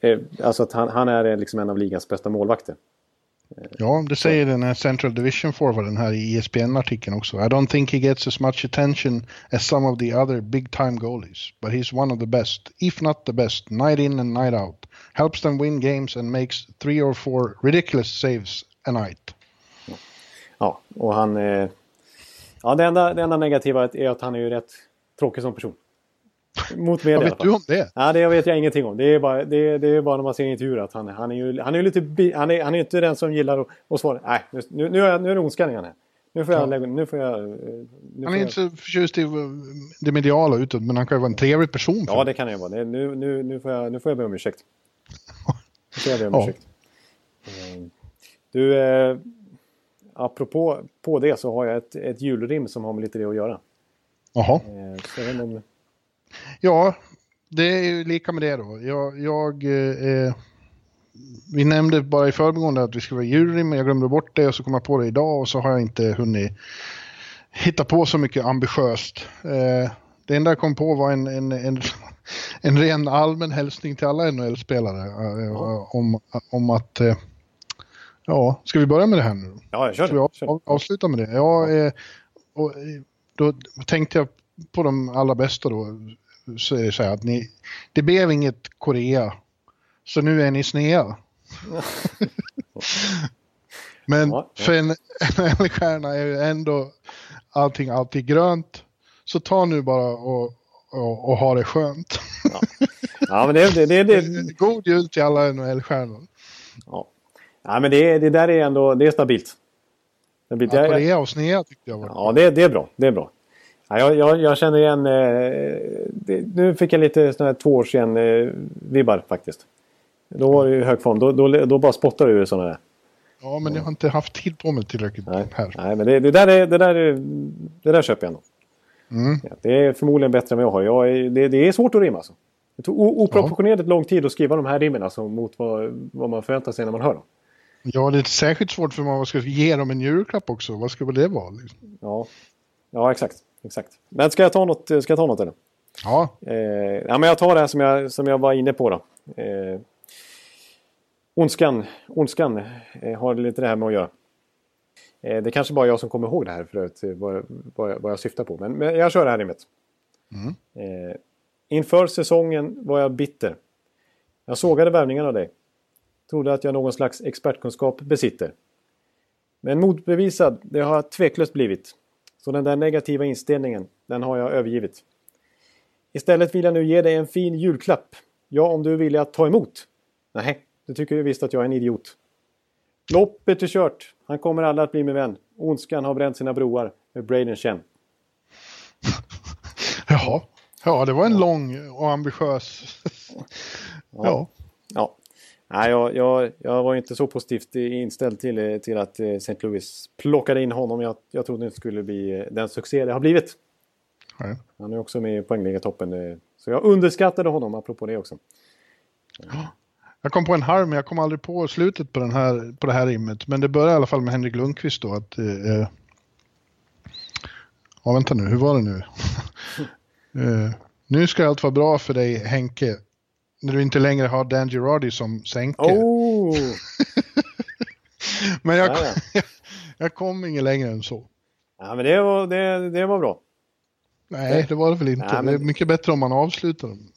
Eh, alltså att han, han är liksom en av ligans bästa målvakter. Ja, det säger den här Central Division forwarden här i ESPN-artikeln också. I don't think he gets as much attention as some of the other big time goalies, but he's one of the best, if not the best, night in and night out. Helps them win games and makes three or four ridiculous saves a night. Ja, och han... Ja, det enda, det enda negativa är att han är ju rätt tråkig som person. Mot media Vad vet du om det? Ja, det vet jag ingenting om. Det är bara, det, det är bara när man ser intervjuer att han, han är ju han är lite... Han är, han är inte den som gillar att, att svara. Nej, nu, nu, är, nu är det ondskallingarna här. Nu får jag... Ja. Nu får jag nu han är inte så förtjust i det mediala utåt, men han kan ju vara en trevlig person. Ja, det kan han ju vara. Nu, nu, nu, får jag, nu får jag be om ursäkt. Nu får jag be om ja. ursäkt. Ehm, du, eh, apropå på det så har jag ett, ett julrim som har med lite det att göra. Jaha. Eh, så jag om... Ja, det är ju lika med det då. Jag, jag eh, vi nämnde bara i förbigående att vi skulle vara jury, men jag glömde bort det och så kom jag på det idag och så har jag inte hunnit hitta på så mycket ambitiöst. Eh, det enda jag kom på var en, en, en, en ren allmän hälsning till alla NHL-spelare eh, ja. om, om att eh, Ja, ska vi börja med det här nu? Ja, jag kör Ska vi av, avsluta med det? Ja, eh, och, då tänkte jag på de allra bästa då, så är det så här att ni, det blev inget Korea, så nu är ni snea. Men för en NHL-stjärna är ju ändå allting alltid grönt. Så ta nu bara och, och, och ha det skönt. Ja, ja men det, det, det, det... God jul till alla NHL-stjärnor. Ja. ja, men det, det där är ändå det är stabilt. stabilt. Ja, Korea och snea tyckte jag var Ja, det, det är bra. Det är bra. Ja, jag, jag, jag känner igen... Eh, det, nu fick jag lite sådana här två år sedan eh, vibbar faktiskt. Då var det ju hög form. Då, då, då bara spottar du ur sådana där. Ja, men jag har inte haft tid på mig tillräckligt Nej. här. Nej, men det, det, där är, det, där är, det där köper jag ändå. Mm. Ja, det är förmodligen bättre än vad jag har. Jag är, det, det är svårt att rimma alltså. Det tog oproportionerligt ja. lång tid att skriva de här rimmen alltså, mot vad, vad man förväntar sig när man hör dem. Ja, det är särskilt svårt för man ska ge dem en julklapp också. Vad ska det vara? Liksom? Ja. ja, exakt exakt. Men ska jag ta något, ska jag ta något eller? Ja. Eh, ja men jag tar det här som jag, som jag var inne på då. Eh, ondskan, ondskan eh, har lite det här med att göra. Eh, det är kanske bara jag som kommer ihåg det här förut, eh, vad, vad, vad jag syftar på. Men, men jag kör det här rimmet. Mm. Eh, inför säsongen var jag bitter. Jag sågade värvningen av dig. Trodde att jag någon slags expertkunskap besitter. Men motbevisad, det har jag tveklöst blivit. Så den där negativa inställningen, den har jag övergivit. Istället vill jag nu ge dig en fin julklapp. Ja, om du vill att ta emot. Nej, du tycker du visst att jag är en idiot. Loppet är kört. Han kommer aldrig att bli min vän. Ondskan har bränt sina broar med Braden Chen. Jaha. Ja, det var en lång och ambitiös Ja. ja. Nej, jag, jag, jag var inte så positivt inställd till, till att eh, St. Louis plockade in honom. Jag, jag trodde det skulle bli eh, den succé det har blivit. Nej. Han är också med i poängliga-toppen. eh, Så jag underskattade honom apropå det också. Jag kom på en harm, men jag kom aldrig på slutet på, den här, på det här rimmet. Men det börjar i alla fall med Henrik Lundqvist då. Att, eh, ja, vänta nu, hur var det nu? eh, nu ska allt vara bra för dig, Henke. När du inte längre har Dan Girardi som sänke. Oh! men jag, Ja, ja. jag kom ingen längre än så. Ja, men det var, det, det var bra. Nej, det var det väl inte. Nej, men- Det är mycket bättre om man avslutar dem.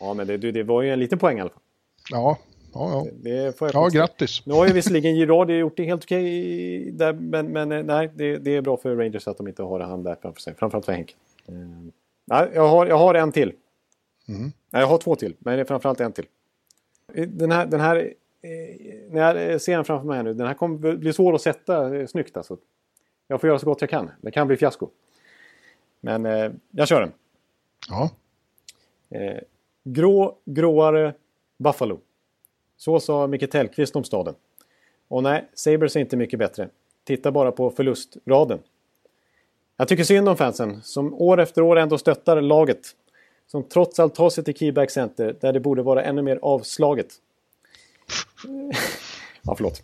Ja, men det, det var ju en liten poäng i alla fall. Ja, ja, ja. Det får jag Ja, grattis. Nu har ju visserligen Girardi gjort det helt okej där, men, men eh, nej, det, det är bra för Rangers att de inte har han där framför sig. Framförallt för Henk. Eh, nej, jag, har, jag har en till. Mm. Nej, jag har två till, men det är framförallt en till. Den här, den här när jag ser den framför mig här nu, den här kommer bli svår att sätta eh, snyggt alltså. Jag får göra så gott jag kan. Det kan bli fiasko. Men eh, jag kör den. Ja, Eh, grå, gråare Buffalo. Så sa Micke Tellqvist om staden. Och nej, Sabres är inte mycket bättre. Titta bara på förlustraden. Jag tycker synd om fansen som år efter år ändå stöttar laget. Som trots allt tar sig till Keyback Center där det borde vara ännu mer avslaget. ja, förlåt.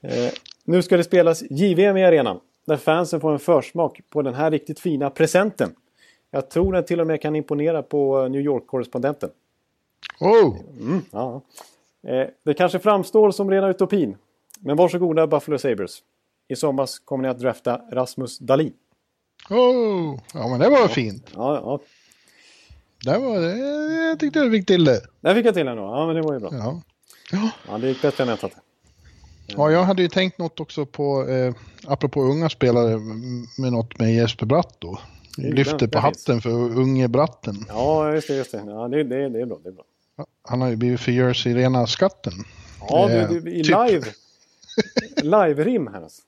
Eh, nu ska det spelas JVM i arenan. Där fansen får en försmak på den här riktigt fina presenten. Jag tror den till och med kan imponera på New York-korrespondenten. oh, Ja. Eh, det kanske framstår som rena utopin. Men varsågoda Buffalo Sabres. I somras kommer ni att drafta Rasmus Dahlin. oh. Ja, men det var fint. Ja, ja. Det var, det, jag tyckte du fick till det. Där fick jag till en då. Ja, men det var ju bra. Ja. Ja. Ja, det gick bättre än väntat. ja, jag hade ju tänkt något också på, eh, apropå unga spelare, med något med Jesper Bratt då. Lyfter på hatten för unge Bratten. Ja, just det. Just det. Ja, det, det, det är bra. Det är bra. Han har ju blivit för Jersey rena skatten. Ja, Eh, du, du, i typ. live. Live-rim här alltså.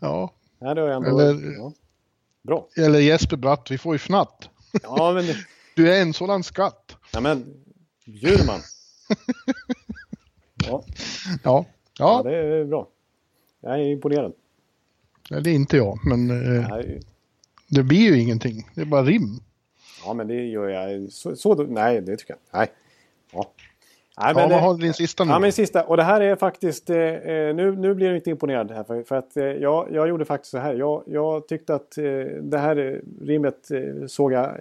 Ja, Ja, det har jag ändå... Eller- Ja. Bra. eller Jesper Bratt, vi får ju fnatt. Ja, men... Du är en sådan skatt. Ja, men... Djurman. Ja, Ja, ja, ja, det är bra. Jag är imponerad. det är inte jag, men eh, Nej, det blir ju ingenting. Det är bara rim. Ja, men det gör jag. Så, så, nej, det tycker jag Nej. Ja. Nej, Ja, men, vad har du din sista nu? Ja, men sista. Och det här är faktiskt... Eh, eh, nu, nu blir jag inte imponerad här. För, för att eh, jag, jag gjorde faktiskt så här. Jag, jag tyckte att eh, det här eh, rimmet eh, såg jag...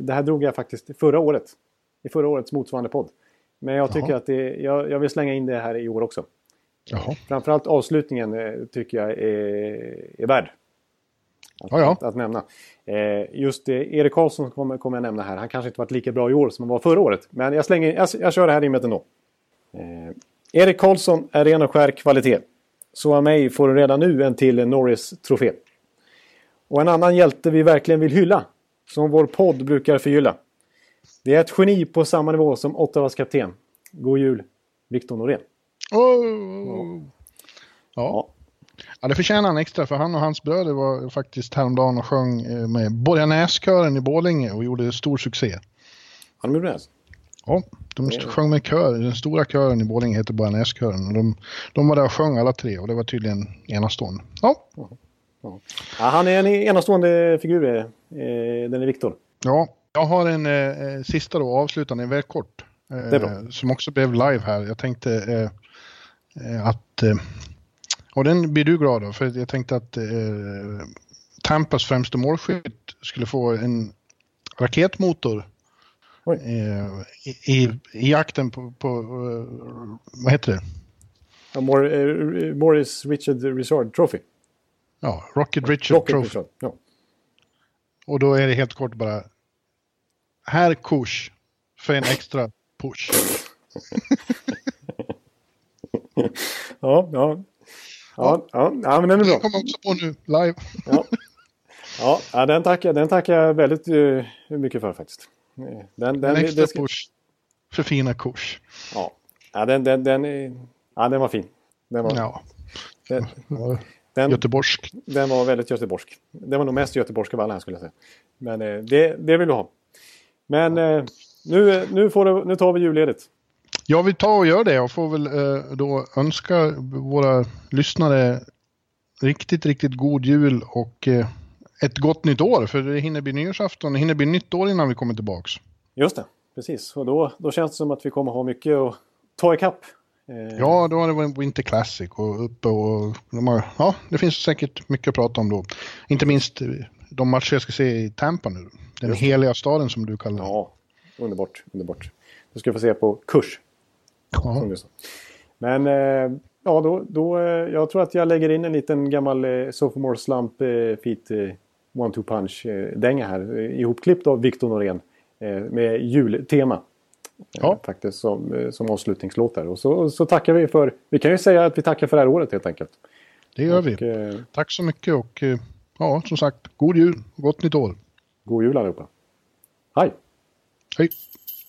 Det här drog jag faktiskt förra året. I förra årets motsvarande podd. Men jag tycker Jaha. att det, jag, jag vill slänga in det här i år också. Jaha. Framförallt avslutningen tycker jag är, är värd. Att, Ja, ja. att, att nämna. Eh, just eh, Erik Karlsson kommer, kommer jag nämna här. Han kanske inte varit lika bra i år som han var förra året. Men jag, slänger, jag, jag kör det här rimmet ändå. Eh, Erik Karlsson är ren och skär kvalitet. Så av mig får du redan nu en till Norris-trofé. Och en annan hjälte vi verkligen vill hylla. Som vår podd brukar förgylla. Det är ett geni på samma nivå som Ottawas kapten. God jul, Victor Norén. Oh. Ja. Ja. Ja, det förtjänar han extra för han och hans bröder var faktiskt häromdagen och sjöng eh, med Borganäskören i Borlänge och gjorde stor succé. Har de gjort det? Ja, de sjöng med kör. Den stora kören i Borlänge heter Borganäskören. Och de, de var där och sjöng alla tre och det var tydligen enastående. Ja, Ja, han är en enastående figur, eh, den är Viktor. ja. jag har en eh, sista då, avslutande, väldigt kort. Eh. Som också blev live här. Jag tänkte eh, eh, att... Och den blir du glad av, för jag tänkte att eh, Tampas främste målskytt skulle få en raketmotor eh, i, i, jakten på, på eh, vad heter det? Ja, eh, Morris Richard Richard Trophy. Ja, Rocket Richard Rocket Trophy. Richard. Ja. Och då är det helt kort bara här kurs för en extra push. Ja, ja. Ja, ja, ja, men den är bra. kommer också på nu, live. Ja, ja, den, tackar, den tackar jag väldigt uh, mycket för faktiskt. Eh, Den, En den, extra det ska- push för fina kurs. Ja, ja den, den, den, är- ja, den var fin. Den var, Ja, den, den, göteborgsk. den var väldigt göteborgsk. Den var nog mest göteborgsk av alla här skulle jag säga. Men eh, det, det vill du ha. Men eh, nu, nu, får det, nu tar vi julledigt. Ja, vi tar och gör det. Jag får väl eh, då önska våra lyssnare riktigt, riktigt god jul och eh, ett gott nytt år. För det hinner bli nyårsafton, det hinner bli nytt år innan vi kommer tillbaks. Just det, precis. Och då, då känns det som att vi kommer ha mycket att ta ikapp. Eh... Ja, då har det varit Winter Classic och uppe och de har, ja, det finns säkert mycket att prata om då. Inte minst de matcher jag ska se i Tampa nu. Den heliga staden som du kallar den. Ja, underbart, underbart. Du ska få se på kurs. Ja. Men eh, ja, då, då, eh, jag tror att jag lägger in en liten gammal eh, Sophomore Slump eh, Feet eh, One-Two Punch-dänga eh, här. Ihopklippt av Victor Norén. med jultema. Ja. faktiskt som, som avslutningslåt där. Och så, så tackar vi för, vi kan ju säga att vi tackar för det här året helt enkelt. Det gör och, vi. Tack så mycket och ja, som sagt, god jul gott nytt år. God jul allihopa. Hej! Hej!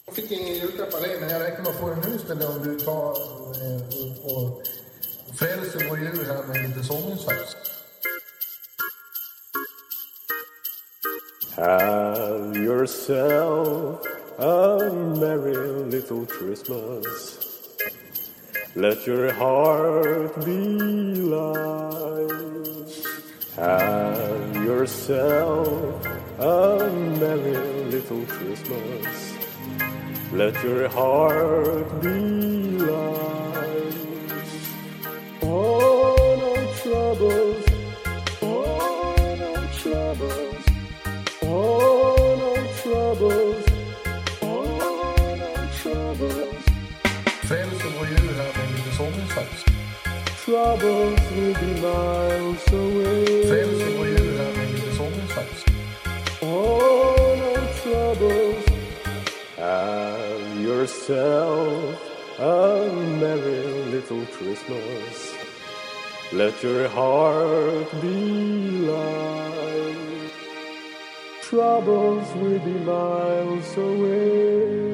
Jag fick ingen julklapp av dig, men jag räknar med att få en om du tar eh, och frälser vår här med lite sånginsats. Have yourself a merry little Christmas. Let your heart be light. Have yourself a merry little Christmas. Let your heart be light. Oh, no troubles. Oh, no troubles. Oh, no troubles. Oh, no troubles. Frälser vår djur här med lite sånginsats. Troubles will be miles away. Frälser vår djur här med lite sånginsats. Oh, no troubles. Yourself a merry little Christmas. Let your heart be light. Troubles will be miles away.